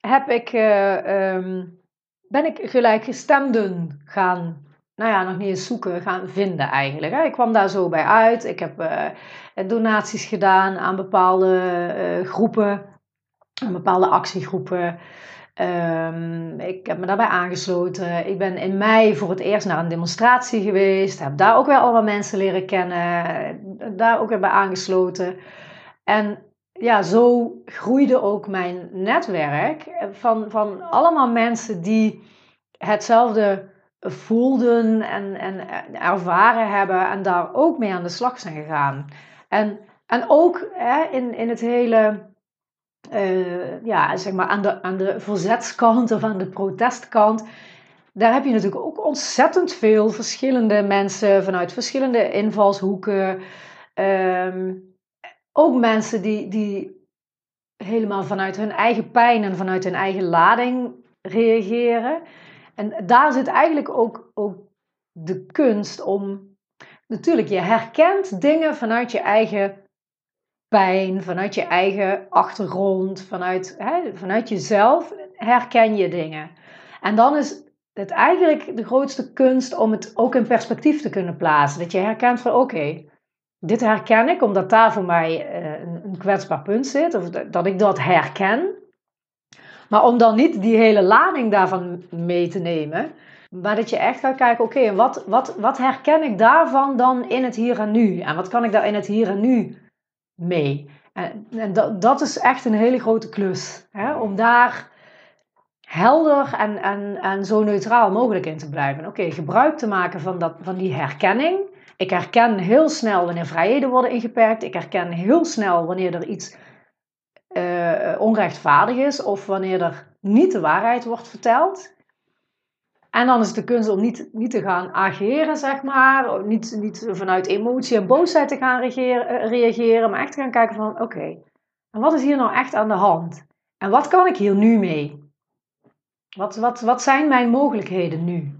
heb ik, uh, um, ben ik gelijkgestemden gaan, nou ja, nog niet eens zoeken, gaan vinden eigenlijk. Hè. Ik kwam daar zo bij uit. Ik heb uh, donaties gedaan aan bepaalde uh, groepen, aan bepaalde actiegroepen. Um, ik heb me daarbij aangesloten. Ik ben in mei voor het eerst naar een demonstratie geweest. Heb daar ook weer allemaal mensen leren kennen. Daar ook weer bij aangesloten. En ja, zo groeide ook mijn netwerk van, van allemaal mensen die hetzelfde voelden en, en ervaren hebben en daar ook mee aan de slag zijn gegaan. En, en ook hè, in, in het hele, uh, ja, zeg maar aan de, aan de verzetskant of aan de protestkant, daar heb je natuurlijk ook ontzettend veel verschillende mensen vanuit verschillende invalshoeken. Um, ook mensen die, die helemaal vanuit hun eigen pijn en vanuit hun eigen lading reageren. En daar zit eigenlijk ook, ook de kunst om. Natuurlijk, je herkent dingen vanuit je eigen pijn, vanuit je eigen achtergrond, vanuit, hè, vanuit jezelf herken je dingen. En dan is het eigenlijk de grootste kunst om het ook in perspectief te kunnen plaatsen. Dat je herkent van oké, dit herken ik omdat daar voor mij een, een, kwetsbaar punt zit, of dat ik dat herken. Maar om dan niet die hele lading daarvan mee te nemen, maar dat je echt gaat kijken, oké, wat, wat, wat herken ik daarvan dan in het hier en nu? En wat kan ik daar in het hier en nu mee? En, en dat, dat is echt een hele grote klus, hè? om daar helder en, en, en zo neutraal mogelijk in te blijven. Oké, gebruik te maken van, dat, van die herkenning ik herken heel snel wanneer vrijheden worden ingeperkt. Ik herken heel snel wanneer er iets uh, onrechtvaardig is of wanneer er niet de waarheid wordt verteld. En dan is het de kunst om niet, niet te gaan ageren, zeg maar. Niet, niet vanuit emotie en boosheid te gaan reageren, reageren maar echt te gaan kijken van oké, en wat is hier nou echt aan de hand? En wat kan ik hier nu mee? Wat, wat, wat zijn mijn mogelijkheden nu?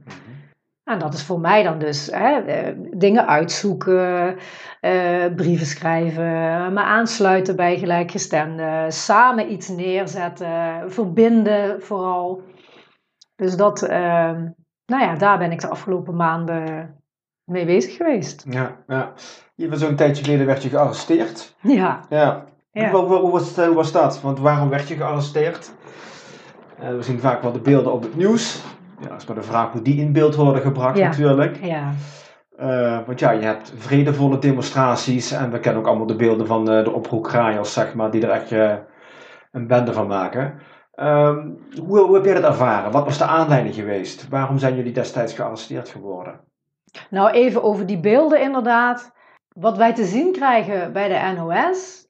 En dat is voor mij dan dus hè, eh, dingen uitzoeken, uh, brieven schrijven, me aansluiten bij gelijkgestemden, samen iets neerzetten, verbinden vooral. Dus dat, uh, nou ja, daar ben ik de afgelopen maanden mee bezig geweest. Ja, ja. Je zo'n tijdje geleden werd je gearresteerd. Ja. ja. ja. Hoe, hoe, was, hoe was dat? Want waarom werd je gearresteerd? Uh, we zien vaak wel de beelden op het nieuws ja, is maar de vraag hoe die in beeld worden gebracht natuurlijk. Ja. Uh, want ja, je hebt vredevolle demonstraties en we kennen ook allemaal de beelden van uh, de oproepkraaiers, zeg maar, die er echt een bende van maken. Ehm, hoe, hoe, heb jij dat ervaren? Wat was de aanleiding geweest? Waarom zijn jullie destijds gearresteerd geworden? Nou, even over die beelden inderdaad. Wat wij te zien krijgen bij de NOS,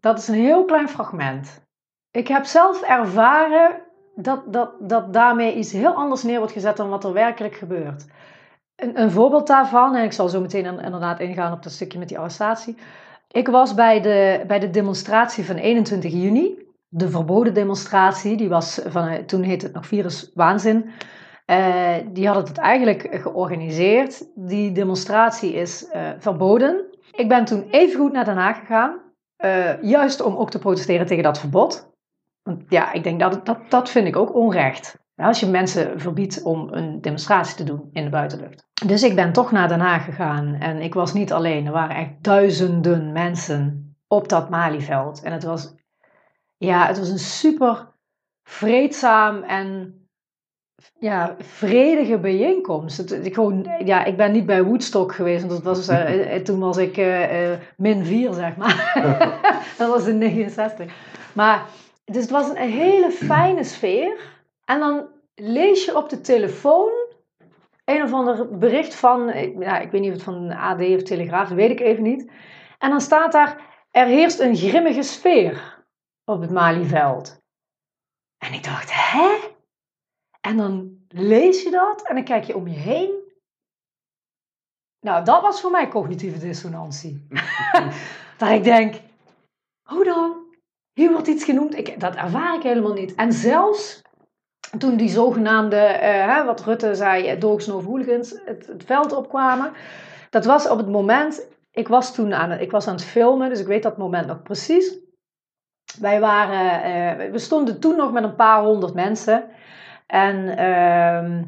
dat is een heel klein fragment. Ik heb zelf ervaren dat, dat, dat daarmee iets heel anders neer wordt gezet dan wat er werkelijk gebeurt. Een, een voorbeeld daarvan, en ik zal zo meteen inderdaad ingaan op dat stukje met die arrestatie. Ik was bij de, bij de demonstratie van 21 juni, de verboden demonstratie, die was van, toen heette het nog Virus Waanzin. Uh, die hadden het eigenlijk georganiseerd. Die demonstratie is uh, verboden. Ik ben toen even goed naar Den Haag gegaan, juist om ook te protesteren tegen dat verbod. Want ja, ik denk dat, dat dat vind ik ook onrecht. Als je mensen verbiedt om een demonstratie te doen in de buitenlucht. Dus ik ben toch naar Den Haag gegaan en ik was niet alleen. Er waren echt duizenden mensen op dat Malieveld. En het was, ja, het was een super vreedzaam en ja, vredige bijeenkomst. Het, ik, gewoon, ja, ik ben niet bij Woodstock geweest, want dat was, uh, toen was ik uh, min 4, zeg maar. dat was in 69. Maar, dus het was een hele fijne sfeer. En dan lees je op de telefoon een of ander bericht van, ja, ik weet niet of het van AD of Telegraaf, dat weet ik even niet. En dan staat daar, er heerst een grimmige sfeer op het Malieveld. En ik dacht, hè? En dan lees je dat en dan kijk je om je heen. Nou, dat was voor mij cognitieve dissonantie. dat ik denk, hoe dan? Hier wordt iets genoemd. Ik, dat ervaar ik helemaal niet. En zelfs toen die zogenaamde, uh, wat Rutte zei, dogs of hooligans het, het, veld opkwamen. Dat was op het moment, ik was toen aan, ik was aan het filmen, dus ik weet dat moment nog precies. Wij waren, uh, we stonden toen nog met een paar honderd mensen. En uh,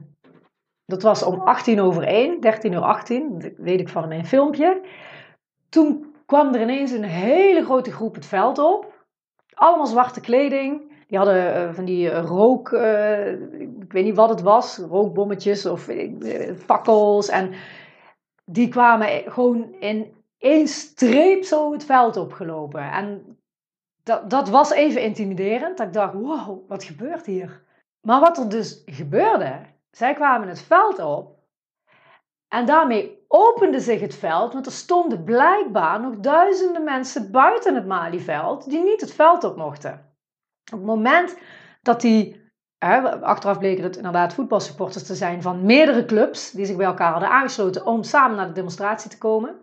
dat was om 18 over 1, 13 uur 18, dat weet ik van mijn filmpje. Toen kwam er ineens een hele grote groep het veld op. Allemaal zwarte kleding. Die hadden uh, van die uh, rook, ik weet niet wat het was, rookbommetjes of fakkels. En die kwamen gewoon in één streep zo het veld opgelopen. En dat, dat was even intimiderend. Dat ik dacht, wow, wat gebeurt hier? Maar wat er dus gebeurde, zij kwamen het veld op en daarmee opende zich het veld, want er stonden blijkbaar nog duizenden mensen buiten het Malieveld die niet het veld op mochten. Op het moment dat die, achteraf bleken dat inderdaad voetbalsupporters te zijn van meerdere clubs die zich bij elkaar hadden aangesloten om samen naar de demonstratie te komen.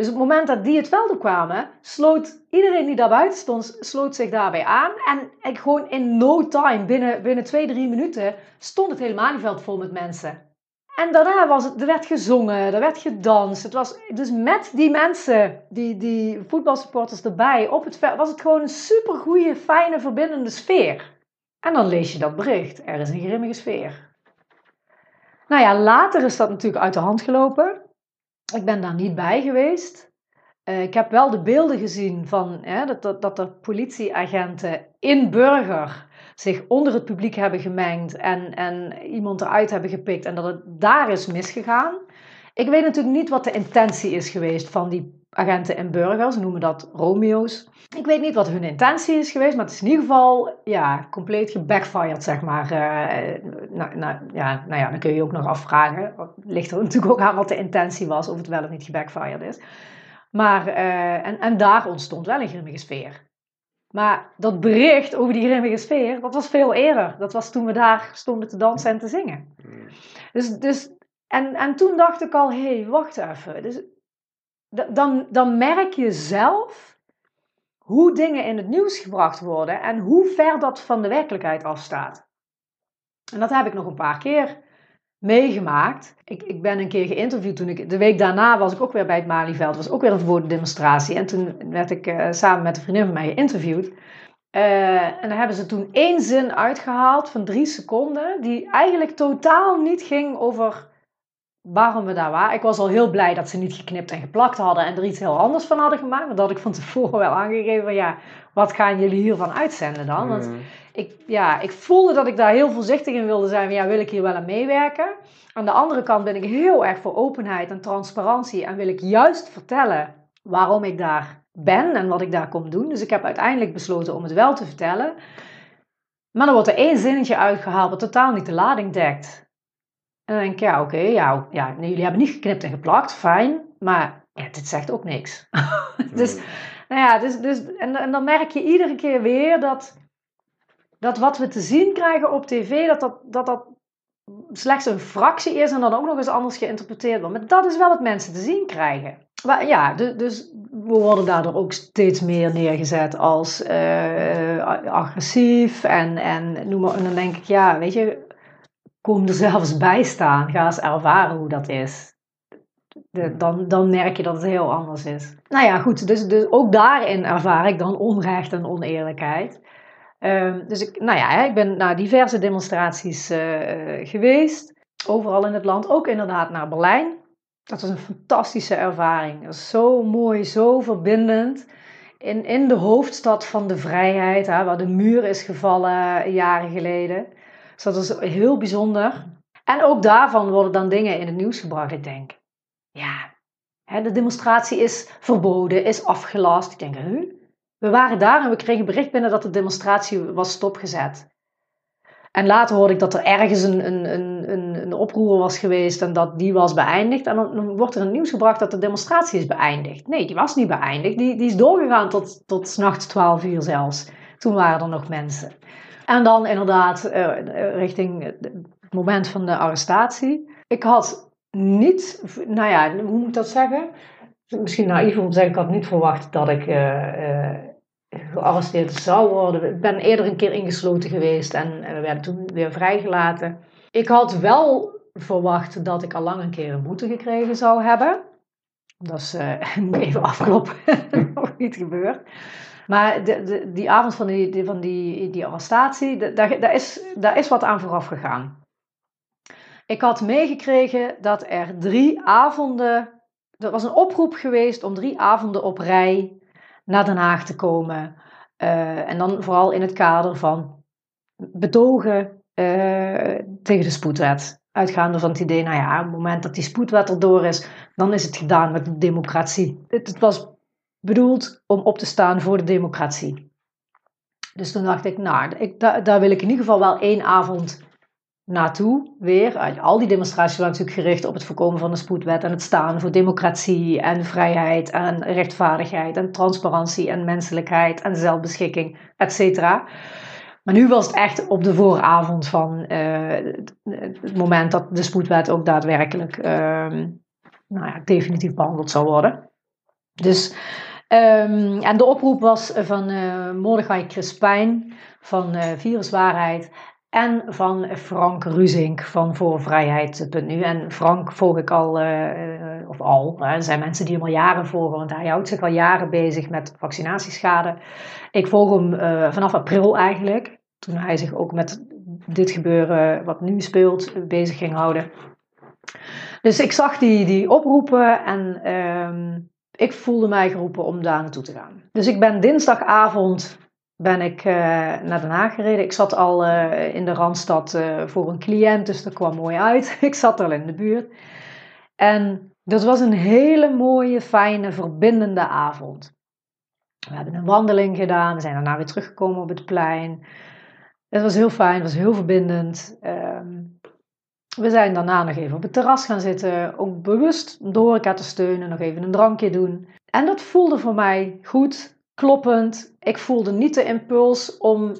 Dus op het moment dat die het veld opkwamen, sloot iedereen die daar buiten stond, sloot zich daarbij aan. En ik gewoon in no time, binnen, binnen twee, drie minuten, stond het hele Malieveld vol met mensen. En daarna was het, er werd gezongen, er werd gedanst. Het was dus met die mensen, die, die voetbalsupporters erbij op het veld, was het gewoon een super goede, fijne, verbindende sfeer. En dan lees je dat bericht. Er is een grimmige sfeer. Nou ja, later is dat natuurlijk uit de hand gelopen. Ik ben daar niet bij geweest. Uh, ik heb wel de beelden gezien van hè, dat, dat, dat er politieagenten in burger zich onder het publiek hebben gemengd en, en iemand eruit hebben gepikt en dat het daar is misgegaan. Ik weet natuurlijk niet wat de intentie is geweest van die agenten en burgers, noemen dat Romeo's. Ik weet niet wat hun intentie is geweest, maar het is in ieder geval ja, compleet gebackfired, zeg maar. Uh, nou, nou, ja, nou ja, dan kun je je ook nog afvragen. Ligt er natuurlijk ook aan wat de intentie was, of het wel of niet gebackfired is. Maar, uh, en, en daar ontstond wel een grimmige sfeer. Maar dat bericht over die grimmige sfeer, dat was veel eerder. Dat was toen we daar stonden te dansen en te zingen. Hmm. Dus, dus, en, en toen dacht ik al, hé, hey, wacht even. Dus, dan, dan merk je zelf hoe dingen in het nieuws gebracht worden en hoe ver dat van de werkelijkheid afstaat. En dat heb ik nog een paar keer meegemaakt. Ik, ik ben een keer geïnterviewd toen ik, de week daarna was ik ook weer bij het Malieveld, was ook weer een verboden En toen werd ik uh, samen met een vriendin van mij geïnterviewd. Uh, en daar hebben ze toen één zin uitgehaald van drie seconden, die eigenlijk totaal niet ging over waarom we daar waren. Ik was al heel blij dat ze niet geknipt en geplakt hadden en er iets heel anders van hadden gemaakt. Want dat had ik van tevoren wel aangegeven van ja, wat gaan jullie hiervan uitzenden dan? Want mm. ik, ja, ik voelde dat ik daar heel voorzichtig in wilde zijn. Van, ja, wil ik hier wel aan meewerken? Aan de andere kant ben ik heel erg voor openheid en transparantie. En wil ik juist vertellen waarom ik daar ben en wat ik daar kom doen. Dus ik heb uiteindelijk besloten om het wel te vertellen. Maar dan wordt er één zinnetje uitgehaald wat totaal niet de lading dekt. En dan denk ik, ja, oké, ja, ja jullie hebben niet geknipt en geplakt, fijn. Maar ja, dit zegt ook niks. dus, hmm. nou ja, dus, dus, en, en dan merk je iedere keer weer dat, dat wat we te zien krijgen op tv, dat dat, dat, dat slechts een fractie is en dan ook nog eens anders geïnterpreteerd wordt. Maar dat is wel wat mensen te zien krijgen. Maar ja, dus, dus we worden daardoor ook steeds meer neergezet als uh, agressief en, en noem maar. En dan denk ik, ja, weet je, kom er zelfs bij staan. Ga eens ervaren hoe dat is. De, dan, dan merk je dat het heel anders is. Nou ja, goed. Dus, dus ook daarin ervaar ik dan onrecht en oneerlijkheid. Um, dus ik, nou ja, ik ben naar diverse demonstraties uh, geweest. Overal in het land. Ook inderdaad naar Berlijn. Dat was een fantastische ervaring. Dat zo mooi, zo verbindend. In, in de hoofdstad van de vrijheid, hè, waar de muur is gevallen jaren geleden Dus dat is heel bijzonder. En ook daarvan worden dan dingen in het nieuws gebracht. Ik denk, ja, de demonstratie is verboden, is afgelast. Ik denk? We waren daar en we kregen bericht binnen dat de demonstratie was stopgezet. En later hoorde ik dat er ergens een, een, een, een oproer was geweest en dat die was beëindigd. En dan, wordt er het nieuws gebracht dat de demonstratie is beëindigd. Nee, die was niet beëindigd. Die, die is doorgegaan tot, tot s'nachts 12 uur zelfs. Toen waren er nog mensen. En dan inderdaad uh, richting het moment van de arrestatie. Ik had niet, nou ja, hoe moet ik dat zeggen? Misschien naïef om te zeggen, ik had niet verwacht dat ik uh, gearresteerd zou worden. Ik ben eerder een keer ingesloten geweest en we werden toen weer vrijgelaten. Ik had wel verwacht dat ik al lang een keer een boete gekregen zou hebben. Dat is, uh, even afkloppen, nog niet gebeurd. Maar de, die avond van die, van die, die arrestatie, daar, is, is wat aan vooraf gegaan. Ik had meegekregen dat er drie avonden. Er was een oproep geweest om drie avonden op rij naar Den Haag te komen. Uh, en dan vooral in het kader van betogen uh, tegen de spoedwet. Uitgaande van het idee, nou ja, op het moment dat die spoedwet erdoor is, dan is het gedaan met de democratie. Het was bedoeld om op te staan voor de democratie. Dus toen dacht ik, nou, ik, daar, wil ik in ieder geval wel één avond naartoe weer. Al die demonstraties waren natuurlijk gericht op het voorkomen van de spoedwet en het staan voor democratie en vrijheid en rechtvaardigheid en transparantie en menselijkheid en zelfbeschikking, et cetera. Maar nu was het echt op de vooravond van uh, het moment dat de spoedwet ook daadwerkelijk uh, nou ja, definitief behandeld zou worden. Dus, um, en de oproep was van uh, Mordechai Crispijn van uh, Viruswaarheid en van Frank Ruzink van Voor Vrijheid.nu. En Frank volg ik al, uh, of al, er zijn mensen die hem al jaren volgen, want hij houdt zich al jaren bezig met vaccinatieschade. Ik volg hem vanaf april eigenlijk, toen hij zich ook met dit gebeuren wat nu speelt bezig ging houden. Dus ik zag die, die oproepen en uh, ik voelde mij geroepen om daar naartoe te gaan. Dus ik ben dinsdagavond ben ik uh, naar Den Haag gereden. Ik zat al uh, in de Randstad uh, voor een cliënt, dus dat kwam mooi uit. ik zat al in de buurt. En dat was een hele mooie, fijne, verbindende avond. We hebben een wandeling gedaan, we zijn daarna weer teruggekomen op het plein. Het was heel fijn, het was heel verbindend. Um, we zijn daarna nog even op het terras gaan zitten, ook bewust door elkaar te steunen, nog even een drankje doen. En dat voelde voor mij goed, kloppend. Ik voelde niet de impuls om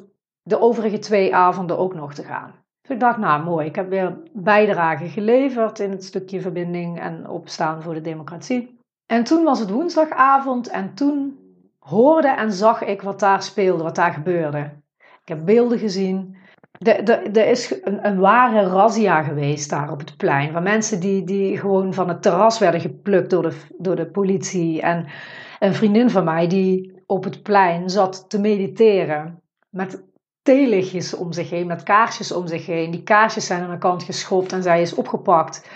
de overige twee avonden ook nog te gaan. Dus ik dacht, nou mooi, ik heb weer bijdrage geleverd in het stukje verbinding en opstaan voor de democratie. En toen was het woensdagavond en toen hoorde en zag ik wat daar speelde, wat daar gebeurde. Ik heb beelden gezien. Er is een, een, ware razzia geweest daar op het plein. Van mensen die, die gewoon van het terras werden geplukt door de, door de politie. En een vriendin van mij die op het plein zat te mediteren. Met theelichtjes om zich heen, met kaarsjes om zich heen. Die kaarsjes zijn aan de kant geschopt en zij is opgepakt.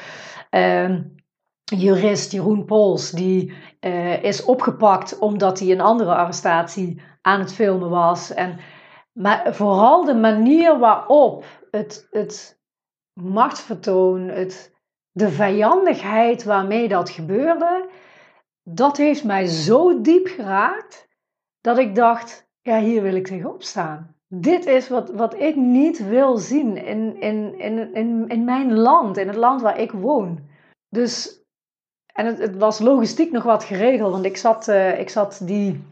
Uh, jurist Jeroen Pols, die uh, is opgepakt omdat hij een andere arrestatie aan het filmen was. En, maar vooral de manier waarop het, het machtsvertoon, het, de vijandigheid waarmee dat gebeurde, dat heeft mij zo diep geraakt dat ik dacht, ja, hier wil ik tegenop staan. Dit is wat, wat ik niet wil zien in, in, in, in, in mijn land, in het land waar ik woon. Dus, en het, het was logistiek nog wat geregeld, want ik zat, uh, ik zat die,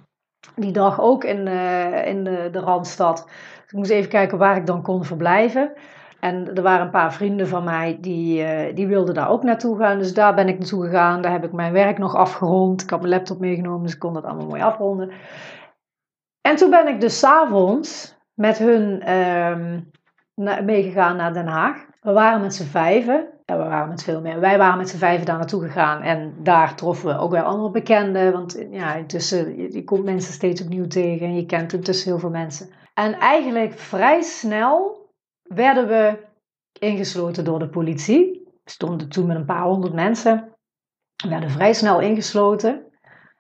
die dag ook in, uh, in de, de Randstad. ik moest even kijken waar ik dan kon verblijven. En er waren een paar vrienden van mij die, uh, die wilden daar ook naartoe gaan. Dus daar ben ik naartoe gegaan. Daar heb ik mijn werk nog afgerond. Ik had mijn laptop meegenomen, dus ik kon dat allemaal mooi afronden. En toen ben ik dus s'avonds met hun um, meegegaan naar Den Haag. We waren met z'n vijven. We waren met veel meer. Wij waren met z'n vijven daar naartoe gegaan. En daar troffen we ook weer andere bekenden. Want ja, intussen, je, komt mensen steeds opnieuw tegen. En je kent intussen heel veel mensen. En eigenlijk vrij snel werden we ingesloten door de politie. We stonden toen met een paar honderd mensen. We werden vrij snel ingesloten.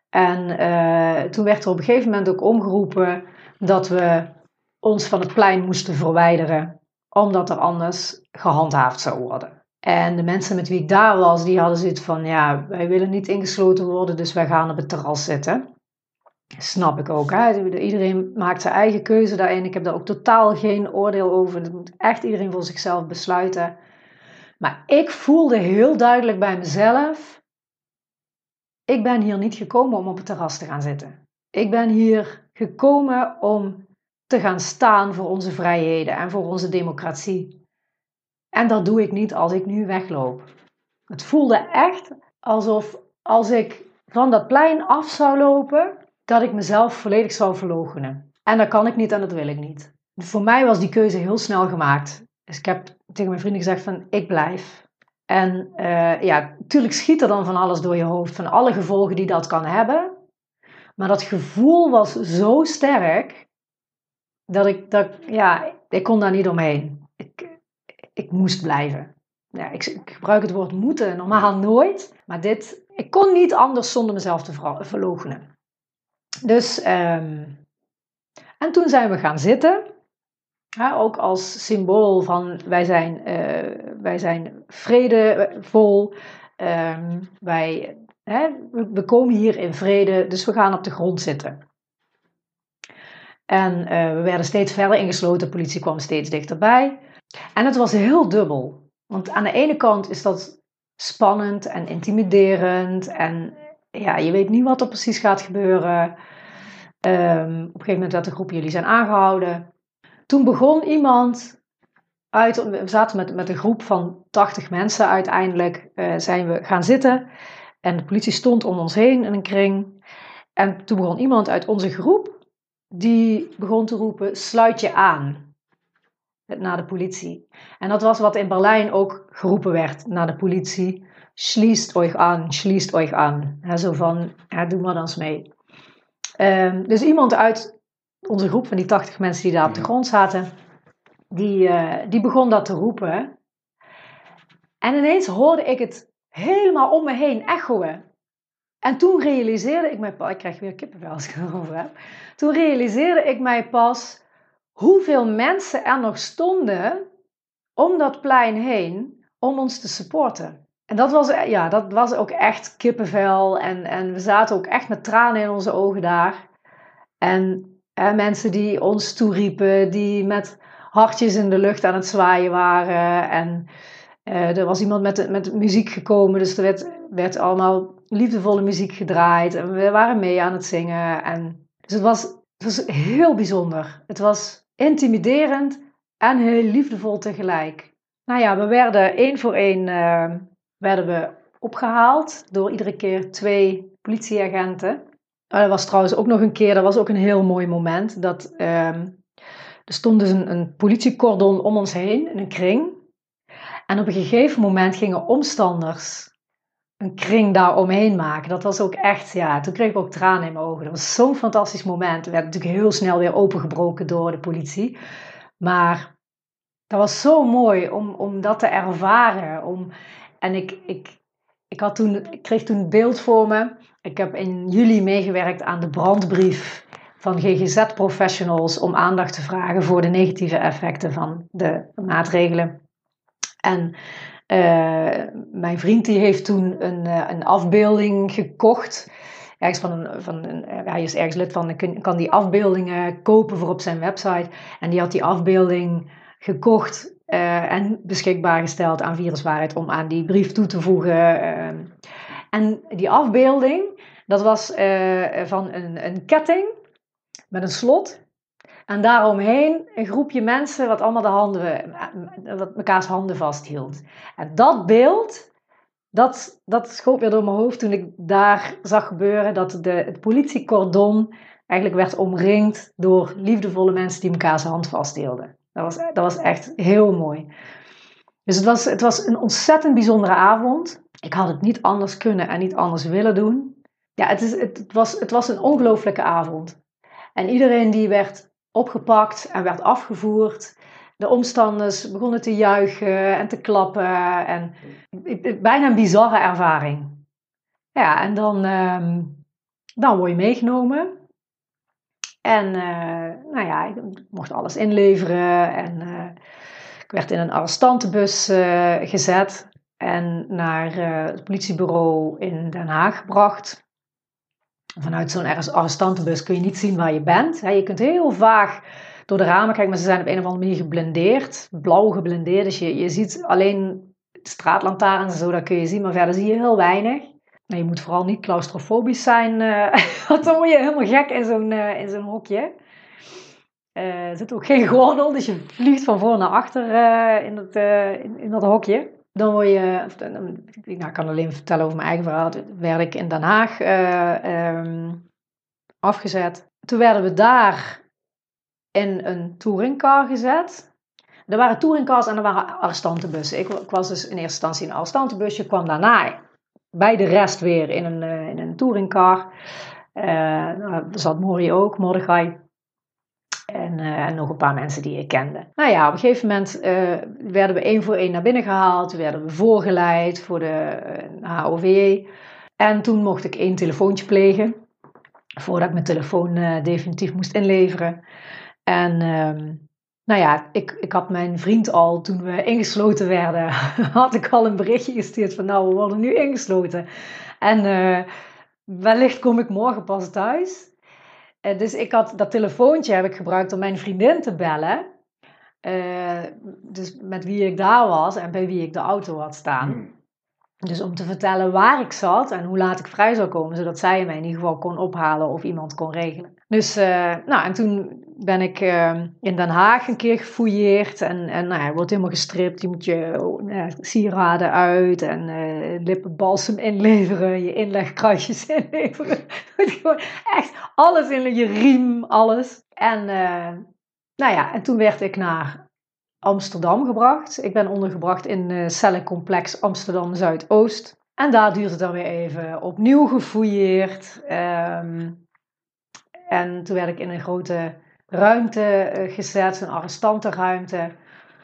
En uh, toen werd er op een gegeven moment ook omgeroepen dat we ons van het plein moesten verwijderen. omdat er anders gehandhaafd zou worden. En de mensen met wie ik daar was, die hadden zoiets van, ja, wij willen niet ingesloten worden, dus wij gaan op het terras zitten. Snap ik ook. Iedereen maakt zijn eigen keuze daarin. Ik heb daar ook totaal geen oordeel over. Dat moet echt iedereen voor zichzelf besluiten. Maar ik voelde heel duidelijk bij mezelf: ik ben hier niet gekomen om op het terras te gaan zitten. Ik ben hier gekomen om te gaan staan voor onze vrijheden en voor onze democratie. En dat doe ik niet als ik nu wegloop. Het voelde echt alsof als ik van dat plein af zou lopen, dat ik mezelf volledig zou verloochenen. En dat kan ik niet en dat wil ik niet. Voor mij was die keuze heel snel gemaakt. Dus ik heb tegen mijn vrienden gezegd van ik blijf. En uh, ja, natuurlijk schiet er dan van alles door je hoofd, van alle gevolgen die dat kan hebben. Maar dat gevoel was zo sterk dat ik, dat, ja, ik kon daar niet omheen. Ik, moest blijven. Ik, ik gebruik het woord moeten normaal nooit, maar dit, ik kon niet anders zonder mezelf te verloochenen. Dus, um, en toen zijn we gaan zitten. ook als symbool van wij zijn, uh, wij zijn vredevol. Um, wij, hè, we, komen hier in vrede, dus we gaan op de grond zitten. En uh, we werden steeds verder ingesloten, de politie kwam steeds dichterbij. En het was heel dubbel. Want aan de ene kant is dat spannend en intimiderend. En ja, je weet niet wat er precies gaat gebeuren. Um, op een gegeven moment werd de groep jullie zijn aangehouden. Toen begon iemand uit, we zaten met, met een groep van 80 mensen uiteindelijk, uh, zijn we gaan zitten. En de politie stond om ons heen in een kring. En toen begon iemand uit onze groep, die begon te roepen, sluit je aan naar de politie. En dat was wat in Berlijn ook geroepen werd naar de politie. Schließt euch an, schließt euch an. zo van, ja, doe maar dan eens mee. Um, dus iemand uit onze groep van die 80 mensen die daar op de grond zaten, die, uh, die begon dat te roepen. En ineens hoorde ik het helemaal om me heen echoen. En toen realiseerde ik mij pas, ik krijg weer kippenvel als ik erover heb. Toen realiseerde ik mij pas hoeveel mensen er nog stonden om dat plein heen om ons te supporten. En dat was, ja, dat was ook echt kippenvel. En, en we zaten ook echt met tranen in onze ogen daar. En mensen die ons toeriepen, die met hartjes in de lucht aan het zwaaien waren. En uh, er was iemand met, met muziek gekomen, dus er werd, werd allemaal liefdevolle muziek gedraaid. En we waren mee aan het zingen. En, dus het was, het was heel bijzonder. Het was intimiderend en heel liefdevol tegelijk. Nou ja, we werden één voor één uh, werden we opgehaald door iedere keer twee politieagenten. Er was trouwens ook nog een keer, dat was ook een heel mooi moment, dat ehm, er stond dus een, een politiecordon om ons heen, in een kring. En op een gegeven moment gingen omstanders een kring daar omheen maken. Dat was ook echt, ja, toen kreeg ik ook tranen in mijn ogen. Dat was zo'n fantastisch moment. Het werd natuurlijk heel snel weer opengebroken door de politie. Maar dat was zo mooi om, om dat te ervaren. Om, en ik, ik, ik, had toen, kreeg toen beeld voor me. Ik heb in juli meegewerkt aan de brandbrief van GGZ-professionals om aandacht te vragen voor de negatieve effecten van de maatregelen. En uh, mijn vriend die heeft toen een, uh, een afbeelding gekocht. Ergens van een, van een, hij is ergens lid van, kan, die afbeeldingen kopen voor op zijn website. En die had die afbeelding gekocht en beschikbaar gesteld aan Viruswaarheid om aan die brief toe te voegen. En die afbeelding, dat was van een, een ketting met een slot. En daaromheen een groepje mensen wat allemaal de handen, wat mekaars handen vasthield. En dat beeld, dat, dat schoot weer door mijn hoofd toen ik daar zag gebeuren dat de, het politiecordon eigenlijk werd omringd door liefdevolle mensen die mekaars hand vasthielden. Dat was, dat was echt heel mooi. Dus het was, het was een ontzettend bijzondere avond. Ik had het niet anders kunnen en niet anders willen doen. Ja, het, is, het, was, het was een ongelooflijke avond. En iedereen die werd opgepakt en werd afgevoerd. De omstanders begonnen te juichen en te klappen. En bijna een bizarre ervaring. Ja, en dan, uh, dan word je meegenomen. En uh, nou ja, ik mocht alles inleveren. En uh, ik werd in een arrestantenbus uh, gezet en naar het politiebureau in Den Haag gebracht. Vanuit zo'n arrestantenbus kun je niet zien waar je bent. Je kunt heel vaag door de ramen kijken, maar ze zijn op een of andere manier geblindeerd. Blauw geblindeerd, dus je, je ziet alleen straatlantaarns en zo, dat kun je zien, maar verder zie je heel weinig. je moet vooral niet claustrofobisch zijn, uh, want dan word je helemaal gek in zo'n uh, in zo'n hokje. Uh, er zit ook geen gordel, dus je vliegt van voor naar achter in, dat, in, dat hokje. Dan word je, nou, ik kan alleen vertellen over mijn eigen verhaal. Toen werd ik in Den Haag um, afgezet. Toen werden we daar in een touringcar gezet. Er waren touringcars en er waren arrestantenbussen. Ik, ik, was dus in eerste instantie in een arrestantenbusje, kwam daarna bij de rest weer in een, uh, in een touringcar. Uh, zat Mori ook, Mordechai. En, uh, en, nog een paar mensen die ik kende. Nou ja, op een gegeven moment werden we één voor één naar binnen gehaald. Werden we voorgeleid voor de HOV. En toen mocht ik één telefoontje plegen. Voordat ik mijn telefoon definitief moest inleveren. En ehm, nou ja, ik, ik had mijn vriend al, toen we ingesloten werden, had ik al een berichtje gestuurd van nou, we worden nu ingesloten. En wellicht kom ik morgen pas thuis. Uh, dus ik had dat telefoontje heb ik gebruikt om mijn vriendin te bellen. Uh, dus met wie ik daar was en bij wie ik de auto had staan. Hmm. Dus om te vertellen waar ik zat en hoe laat ik vrij zou komen, zodat zij mij in ieder geval kon ophalen of iemand kon regelen. Dus, uh, nou, en toen ben ik uh, in Den Haag een keer gefouilleerd en, en nou, ja, wordt helemaal gestript. Je moet je uh, sieraden uit en uh, lippenbalsem inleveren, je inlegkruisjes inleveren. Echt alles in je riem, alles. En, nou ja, en toen werd ik naar Amsterdam gebracht. Ik ben ondergebracht in uh, cellencomplex Amsterdam Zuidoost. En daar duurde het dan weer even opnieuw gefouilleerd. Um, en toen werd ik in een grote ruimte uh, gezet, een arrestantenruimte.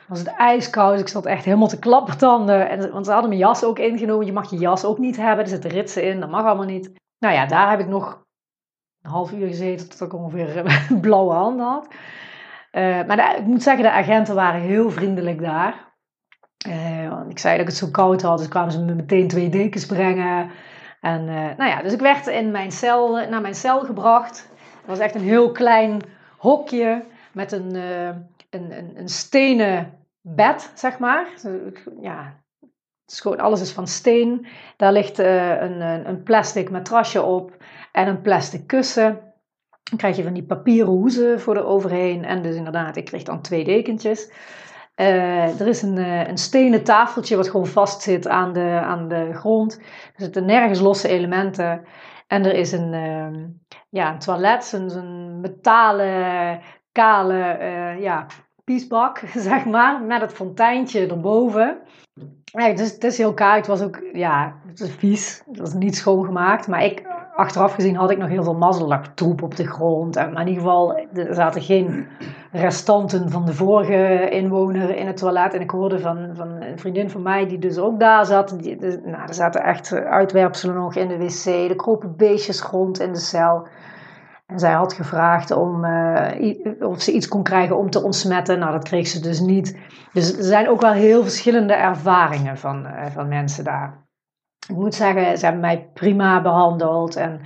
Was het ijskoud, ik zat echt helemaal te klappertanden. En, want ze hadden mijn jas ook ingenomen. Je mag je jas ook niet hebben, er zitten ritsen in, dat mag allemaal niet. Nou ja, daar heb ik nog een half uur gezeten tot ik ongeveer blauwe handen had. Uh, maar ik moet zeggen, de agenten waren heel vriendelijk daar. Uh, ik zei dat ik het zo koud had, dus kwamen ze me meteen twee dekens brengen. En uh, nou ja, dus ik werd in mijn cel, naar mijn cel gebracht. Het was echt een heel klein hokje met een, een, een, een, stenen bed, zeg maar. Ja, alles is van steen. Daar ligt een, een plastic matrasje op en een plastic kussen. Dan krijg je van die papieren hoezen voor de overheen. En dus inderdaad, ik kreeg dan twee dekentjes. Uh, er is een, uh, een stenen tafeltje wat gewoon vast zit aan de, aan de grond. Er zitten nergens losse elementen. En er is een, uh, ja, een toilet, een, een metalen, kale uh, ja, piesbak, zeg maar. Met het fonteintje erboven. Ja, het is heel koud. Het was ook, ja, het is vies. Het was niet schoongemaakt. Maar ik achteraf gezien had ik nog heel veel mazzel. Er troep op de grond. En, maar in ieder geval, er zaten geen restanten van de vorige inwoner in het toilet. En ik hoorde van, van een vriendin van mij, die dus ook daar zat. Die, nou, er zaten echt uitwerpselen nog in de wc. Er kropen beestjes rond in de cel. En zij had gevraagd om, uh, of ze iets kon krijgen om te ontsmetten. Nou, dat kreeg ze dus niet. Dus er zijn ook wel heel verschillende ervaringen van, uh, van mensen daar ik moet zeggen, ze hebben mij prima behandeld. En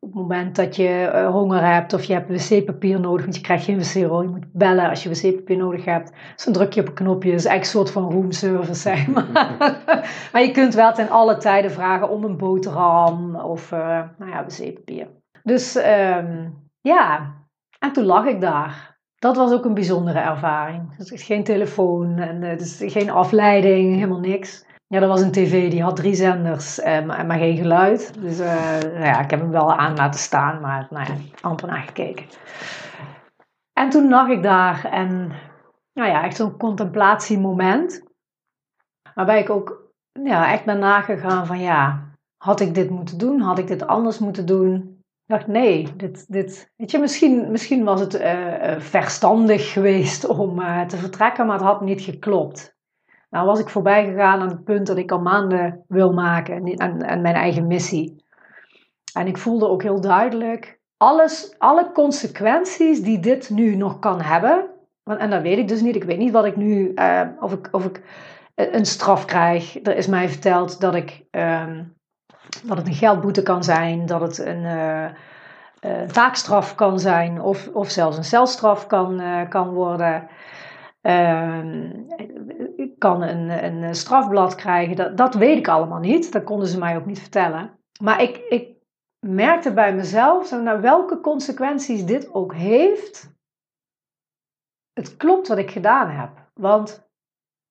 op het moment dat je eh, honger hebt of je hebt wc-papier nodig, want je krijgt geen wc-rol, je moet bellen als je wc-papier nodig hebt. Dus dan druk je op een knopje, dat is eigenlijk een soort van roomservice, zeg maar. maar je kunt wel ten alle tijden vragen om een boterham of uh, nou ja, wc-papier. Dus um, ja, en toen lag ik daar. Dat was ook een bijzondere ervaring. Dus geen telefoon en dus geen afleiding, helemaal niks. Ja, dat was een tv die had drie zenders, eh, maar, geen geluid. Dus uh, nou ja, ik heb hem wel aan laten staan, maar nou ja, naar gekeken. En toen lag ik daar en nou ja, echt zo'n contemplatiemoment. Waarbij ik ook ja, echt ben nagegaan van ja, had ik dit moeten doen? Had ik dit anders moeten doen? Ik dacht nee, dit, dit, weet je, misschien, misschien was het uh, verstandig geweest om te vertrekken, maar het had niet geklopt. Nou was ik voorbij gegaan aan het punt dat ik al maanden wil maken en, mijn eigen missie. En ik voelde ook heel duidelijk, alles, alle consequenties die dit nu nog kan hebben, Want, en dat weet ik dus niet. Ik weet niet wat ik nu, uh, of ik, of ik een straf krijg. Er is mij verteld dat, ik, uh, dat het een geldboete kan zijn, dat het een uh, taakstraf kan zijn, of, of zelfs een celstraf kan, kan worden. Ehm, ik kan een, een strafblad krijgen. Dat, dat weet ik allemaal niet. Dat konden ze mij ook niet vertellen. Maar ik, ik merkte bij mezelf, naar welke consequenties dit ook heeft. Het klopt wat ik gedaan heb. Want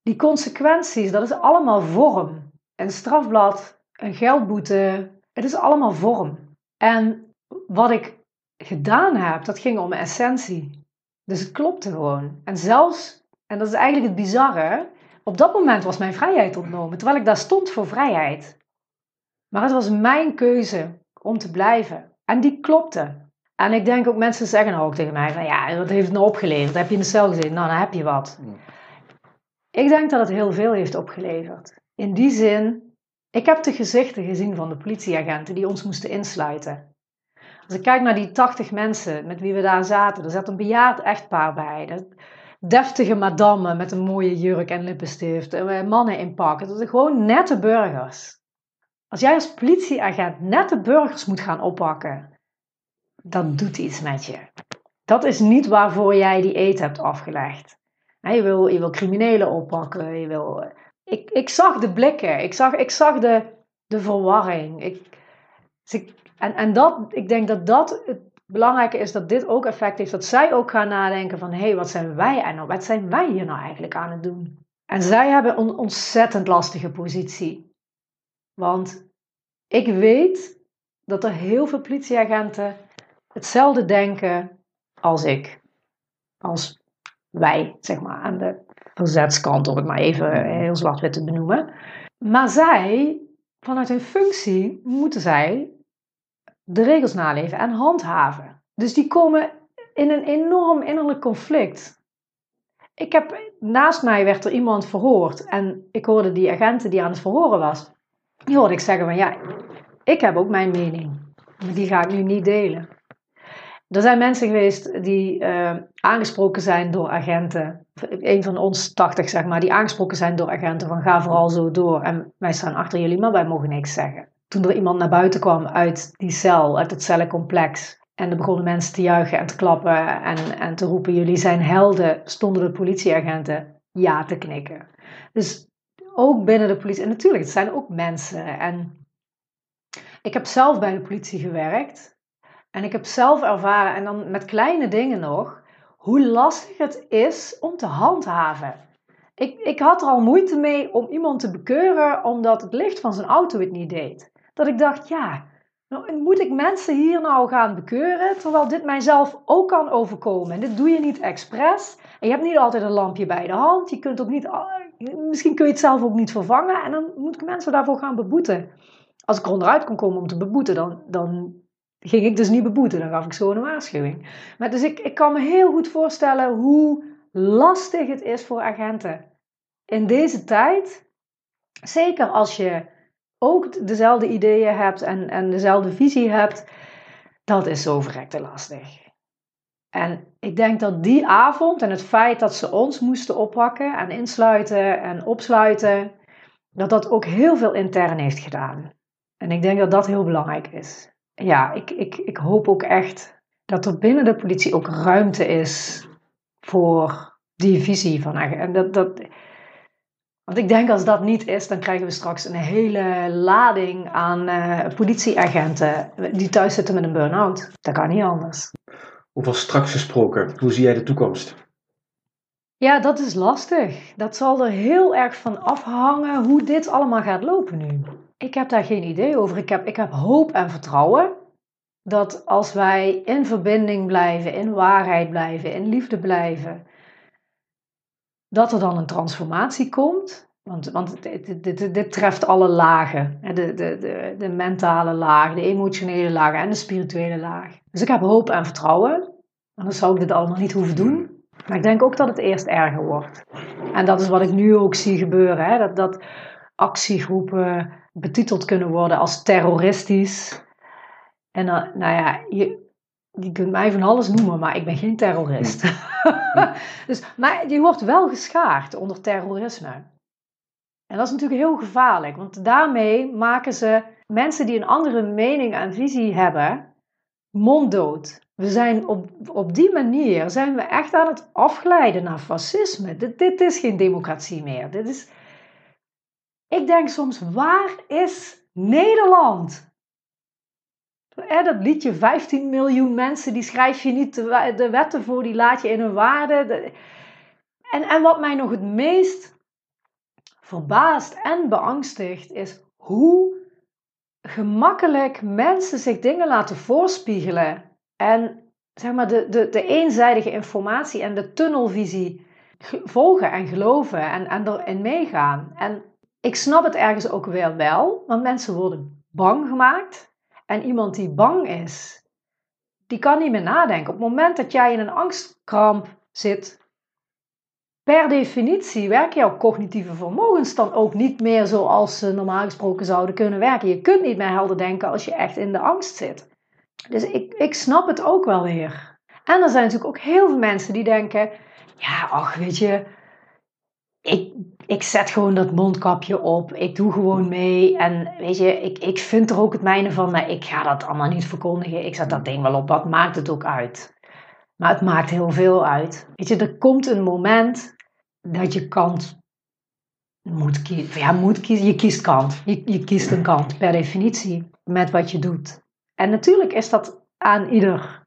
die consequenties, dat is allemaal vorm. Een strafblad, een geldboete, het is allemaal vorm. En wat ik gedaan heb, dat ging om essentie. Dus het klopte gewoon. En zelfs en dat is eigenlijk het bizarre. Op dat moment was mijn vrijheid ontnomen, terwijl ik daar stond voor vrijheid. Maar het was mijn keuze om te blijven. En die klopte. En ik denk ook mensen zeggen ook tegen mij van ja, wat heeft het nou opgeleverd? Heb je in de cel gezeten? Nou, dan heb je wat. Ik denk dat het heel veel heeft opgeleverd. In die zin, ik heb de gezichten gezien van de politieagenten die ons moesten insluiten. Als ik kijk naar die 80 mensen met wie we daar zaten, er zat een bejaard echtpaar bij. Dat, deftige madame met een mooie jurk en lippenstift, eh, mannen in pak. Dat zijn gewoon nette burgers. Als jij als politieagent nette burgers moet gaan oppakken, dat doet iets met je. Dat is niet waarvoor jij die eet hebt afgelegd. Je wil, je wil criminelen oppakken. Je wil, eh, ik, ik zag de blikken. Ik zag, ik zag de, de verwarring. Ik, dus en, en dat, ik denk dat dat het belangrijke is dat dit ook effect heeft. Dat zij ook gaan nadenken van... hé, hey, wat zijn wij en nou, wat zijn wij hier nou eigenlijk aan het doen? En zij hebben een ontzettend lastige positie. Want ik weet dat er heel veel politieagenten hetzelfde denken als ik. Als wij, zeg maar, aan de verzetskant, om het maar even heel zwart-wit te benoemen. Maar zij, vanuit hun functie, moeten zij de regels naleven en handhaven. Dus die komen in een enorm innerlijk conflict. Ik heb, naast mij werd er iemand verhoord en ik hoorde die agenten die aan het verhoren was, die hoorde ik zeggen van ja, ik heb ook mijn mening, maar die ga ik nu niet delen. Er zijn mensen geweest die uh, aangesproken zijn door agenten, een van ons 80 zeg maar, die aangesproken zijn door agenten van ga vooral zo door en wij staan achter jullie, maar wij mogen niks zeggen toen er iemand naar buiten kwam uit die cel, uit het cellencomplex. En er begonnen mensen te juichen en te klappen en, en te roepen: Jullie zijn helden. Stonden de politieagenten ja te knikken. Dus ook binnen de politie. En natuurlijk, het zijn ook mensen. En ik heb zelf bij de politie gewerkt. En ik heb zelf ervaren, en dan met kleine dingen nog, hoe lastig het is om te handhaven. Ik, ik had er al moeite mee om iemand te bekeuren omdat het licht van zijn auto het niet deed dat ik dacht, ja, nou, moet ik mensen hier nou gaan bekeuren, terwijl dit mijzelf ook kan overkomen. En dit doe je niet expres. En je hebt niet altijd een lampje bij de hand. Je kunt ook niet, misschien kun je het zelf ook niet vervangen. En dan moet ik mensen daarvoor gaan beboeten. Als ik eronderuit kon komen om te beboeten, dan, dan ging ik dus niet beboeten. Dan gaf ik zo een waarschuwing. Maar dus ik, ik kan me heel goed voorstellen hoe lastig het is voor agenten in deze tijd. Zeker als je ook dezelfde ideeën hebt en, en dezelfde visie hebt, dat is zo verrekte lastig. En ik denk dat die avond en het feit dat ze ons moesten oppakken en insluiten en opsluiten, dat dat ook heel veel intern heeft gedaan. En ik denk dat dat heel belangrijk is. Ja, ik, ik, ik hoop ook echt dat er binnen de politie ook ruimte is voor die visie van. En dat, dat, want ik denk als dat niet is, dan krijgen we straks een hele lading aan uh, politieagenten die thuis zitten met een burn-out. Dat kan niet anders. Over straks gesproken, hoe zie jij de toekomst? Ja, dat is lastig. Dat zal er heel erg van afhangen hoe dit allemaal gaat lopen nu. Ik heb daar geen idee over. Ik heb, ik heb hoop en vertrouwen dat als wij in verbinding blijven, in waarheid blijven, in liefde blijven, dat er dan een transformatie komt. Want, want dit, dit, treft alle lagen. De, de, de, de mentale laag, de emotionele laag en de spirituele laag. Dus ik heb hoop en vertrouwen. Anders zou ik dit allemaal niet hoeven doen. Maar ik denk ook dat het eerst erger wordt. En dat is wat ik nu ook zie gebeuren. Hè? Dat, dat actiegroepen betiteld kunnen worden als terroristisch. En nou ja, je, je kunt mij van alles noemen, maar ik ben geen terrorist. dus, maar je wordt wel geschaard onder terrorisme. En dat is natuurlijk heel gevaarlijk, want daarmee maken ze mensen die een andere mening en visie hebben, monddood. We zijn op, op die manier zijn we echt aan het afglijden naar fascisme. Dit, dit is geen democratie meer. Dit is... Ik denk soms, waar is Nederland? Dat liedje 15 miljoen mensen, die schrijf je niet de, wetten voor, die laat je in hun waarde. En, en wat mij nog het meest verbaast en beangstigt, is hoe gemakkelijk mensen zich dingen laten voorspiegelen. En zeg maar de, de, de eenzijdige informatie en de tunnelvisie volgen en geloven en, en erin meegaan. En ik snap het ergens ook weer wel, want mensen worden bang gemaakt. En iemand die bang is, die kan niet meer nadenken. Op het moment dat jij in een angstkramp zit, per definitie werken jouw cognitieve vermogens dan ook niet meer zoals ze normaal gesproken zouden kunnen werken. Je kunt niet meer helder denken als je echt in de angst zit. Dus ik, ik snap het ook wel weer. En er zijn natuurlijk ook heel veel mensen die denken: ja, ach, weet je, ik, ik zet gewoon dat mondkapje op. Ik doe gewoon mee. En weet je, ik, ik vind er ook het mijne van, maar ik ga dat allemaal niet verkondigen. Ik zet dat ding wel op. Wat maakt het ook uit? Maar het maakt heel veel uit. Weet je, er komt een moment dat je kant moet kiezen. Ja, moet kiezen. Je kiest kant. Je, kiest een kant per definitie met wat je doet. En natuurlijk is dat aan ieder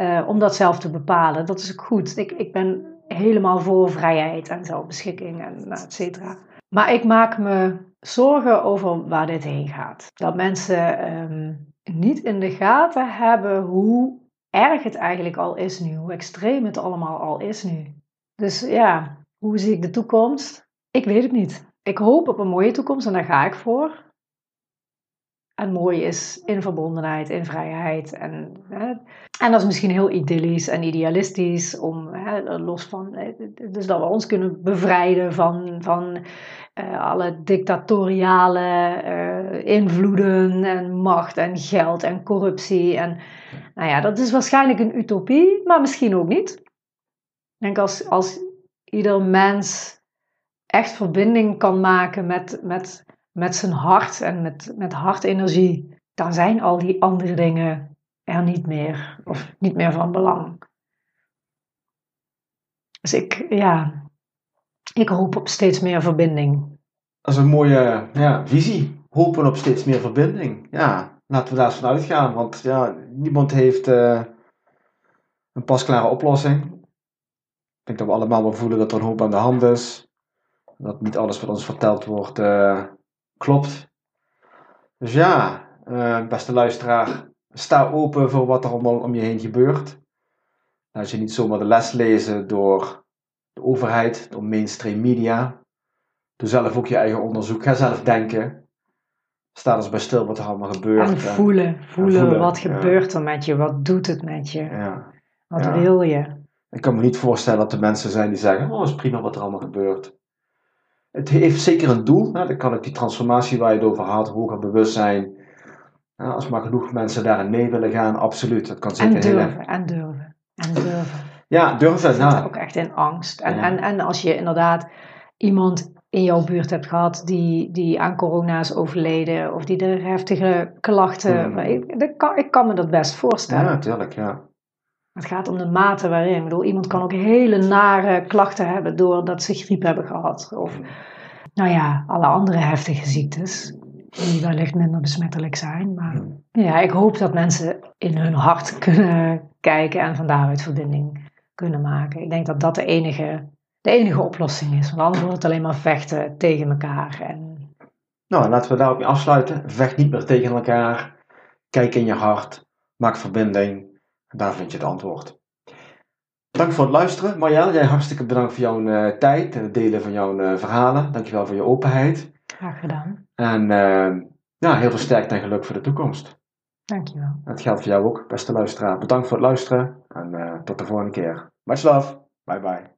uh, om dat zelf te bepalen. Dat is ook goed. Ik, ik ben helemaal voor vrijheid en zelfbeschikking en nou, et cetera. Maar ik maak me zorgen over waar dit heen gaat. Dat mensen um, niet in de gaten hebben hoe erg het eigenlijk al is nu, hoe extreem het allemaal al is nu. Dus ja, hoe zie ik de toekomst? Ik weet het niet. Ik hoop op een mooie toekomst en daar ga ik voor. En mooi is in verbondenheid, in vrijheid. En, hè, en dat is misschien heel idyllisch en idealistisch, om hè, los van. Dus dat we ons kunnen bevrijden van, van uh, alle dictatoriale uh, invloeden en macht en geld en corruptie. En nou ja, dat is waarschijnlijk een utopie, maar misschien ook niet. Ik denk als, als ieder mens echt verbinding kan maken met, met met zijn hart en met, met hartenergie, dan zijn al die andere dingen er niet meer of niet meer van belang. Dus ik, ja, ik hoop op steeds meer verbinding. Dat is een mooie ja, visie. Hopen op steeds meer verbinding. Ja, laten we daar eens van uitgaan. Want ja, niemand heeft uh, een pasklare oplossing. Ik denk dat we allemaal wel voelen dat er een hoop aan de hand is. Dat niet alles wat ons verteld wordt uh, Klopt. Dus ja, uh, beste luisteraar, sta open voor wat er allemaal om je heen gebeurt. Laat je niet zomaar de les lezen door de overheid, door mainstream media. Doe zelf ook je eigen onderzoek. Ga zelf denken. Sta eens bij stil wat er allemaal gebeurt. En voelen. voelen, wat gebeurt er met je? Wat doet het met je? Ja. Wat wil je? Ik kan me niet voorstellen dat er mensen zijn die zeggen: Oh, is prima wat er allemaal gebeurt het heeft zeker een doel. Hè? Dan kan ik die transformatie waar je het over had, hoger bewustzijn. als maar genoeg mensen daarin mee willen gaan, absoluut. Dat kan zeker en durven, en durven, en durven. Ja, durven. Nou. ook echt in angst. En, en, en als je inderdaad iemand in jouw buurt hebt gehad die, die aan corona is overleden, of die er heftige klachten. Hmm. Ik, kan, ik kan me dat best voorstellen. Ja, natuurlijk, ja. Het gaat om de mate waarin. Ik bedoel, iemand kan ook hele nare klachten hebben doordat ze griep hebben gehad. Of, nou ja, alle andere heftige ziektes. Die wellicht minder besmettelijk zijn. Maar ja, ik hoop dat mensen in hun hart kunnen kijken en van daaruit verbinding kunnen maken. Ik denk dat dat de enige, de enige oplossing is. Want anders wordt het alleen maar vechten tegen elkaar. En... Nou, laten we daarop afsluiten. Vecht niet meer tegen elkaar. Kijk in je hart. Maak verbinding. Daar vind je het antwoord. Dank voor het luisteren. Marjelle, jij hartstikke bedankt voor jouw uh, tijd en het delen van jouw uh, verhalen. Dankjewel voor je openheid. Graag gedaan. En uh, ja, heel veel sterkte en geluk voor de toekomst. Dankjewel. Het geldt voor jou ook, beste luisteraar. Bedankt voor het luisteren en tot de volgende keer. Much love. Bye bye.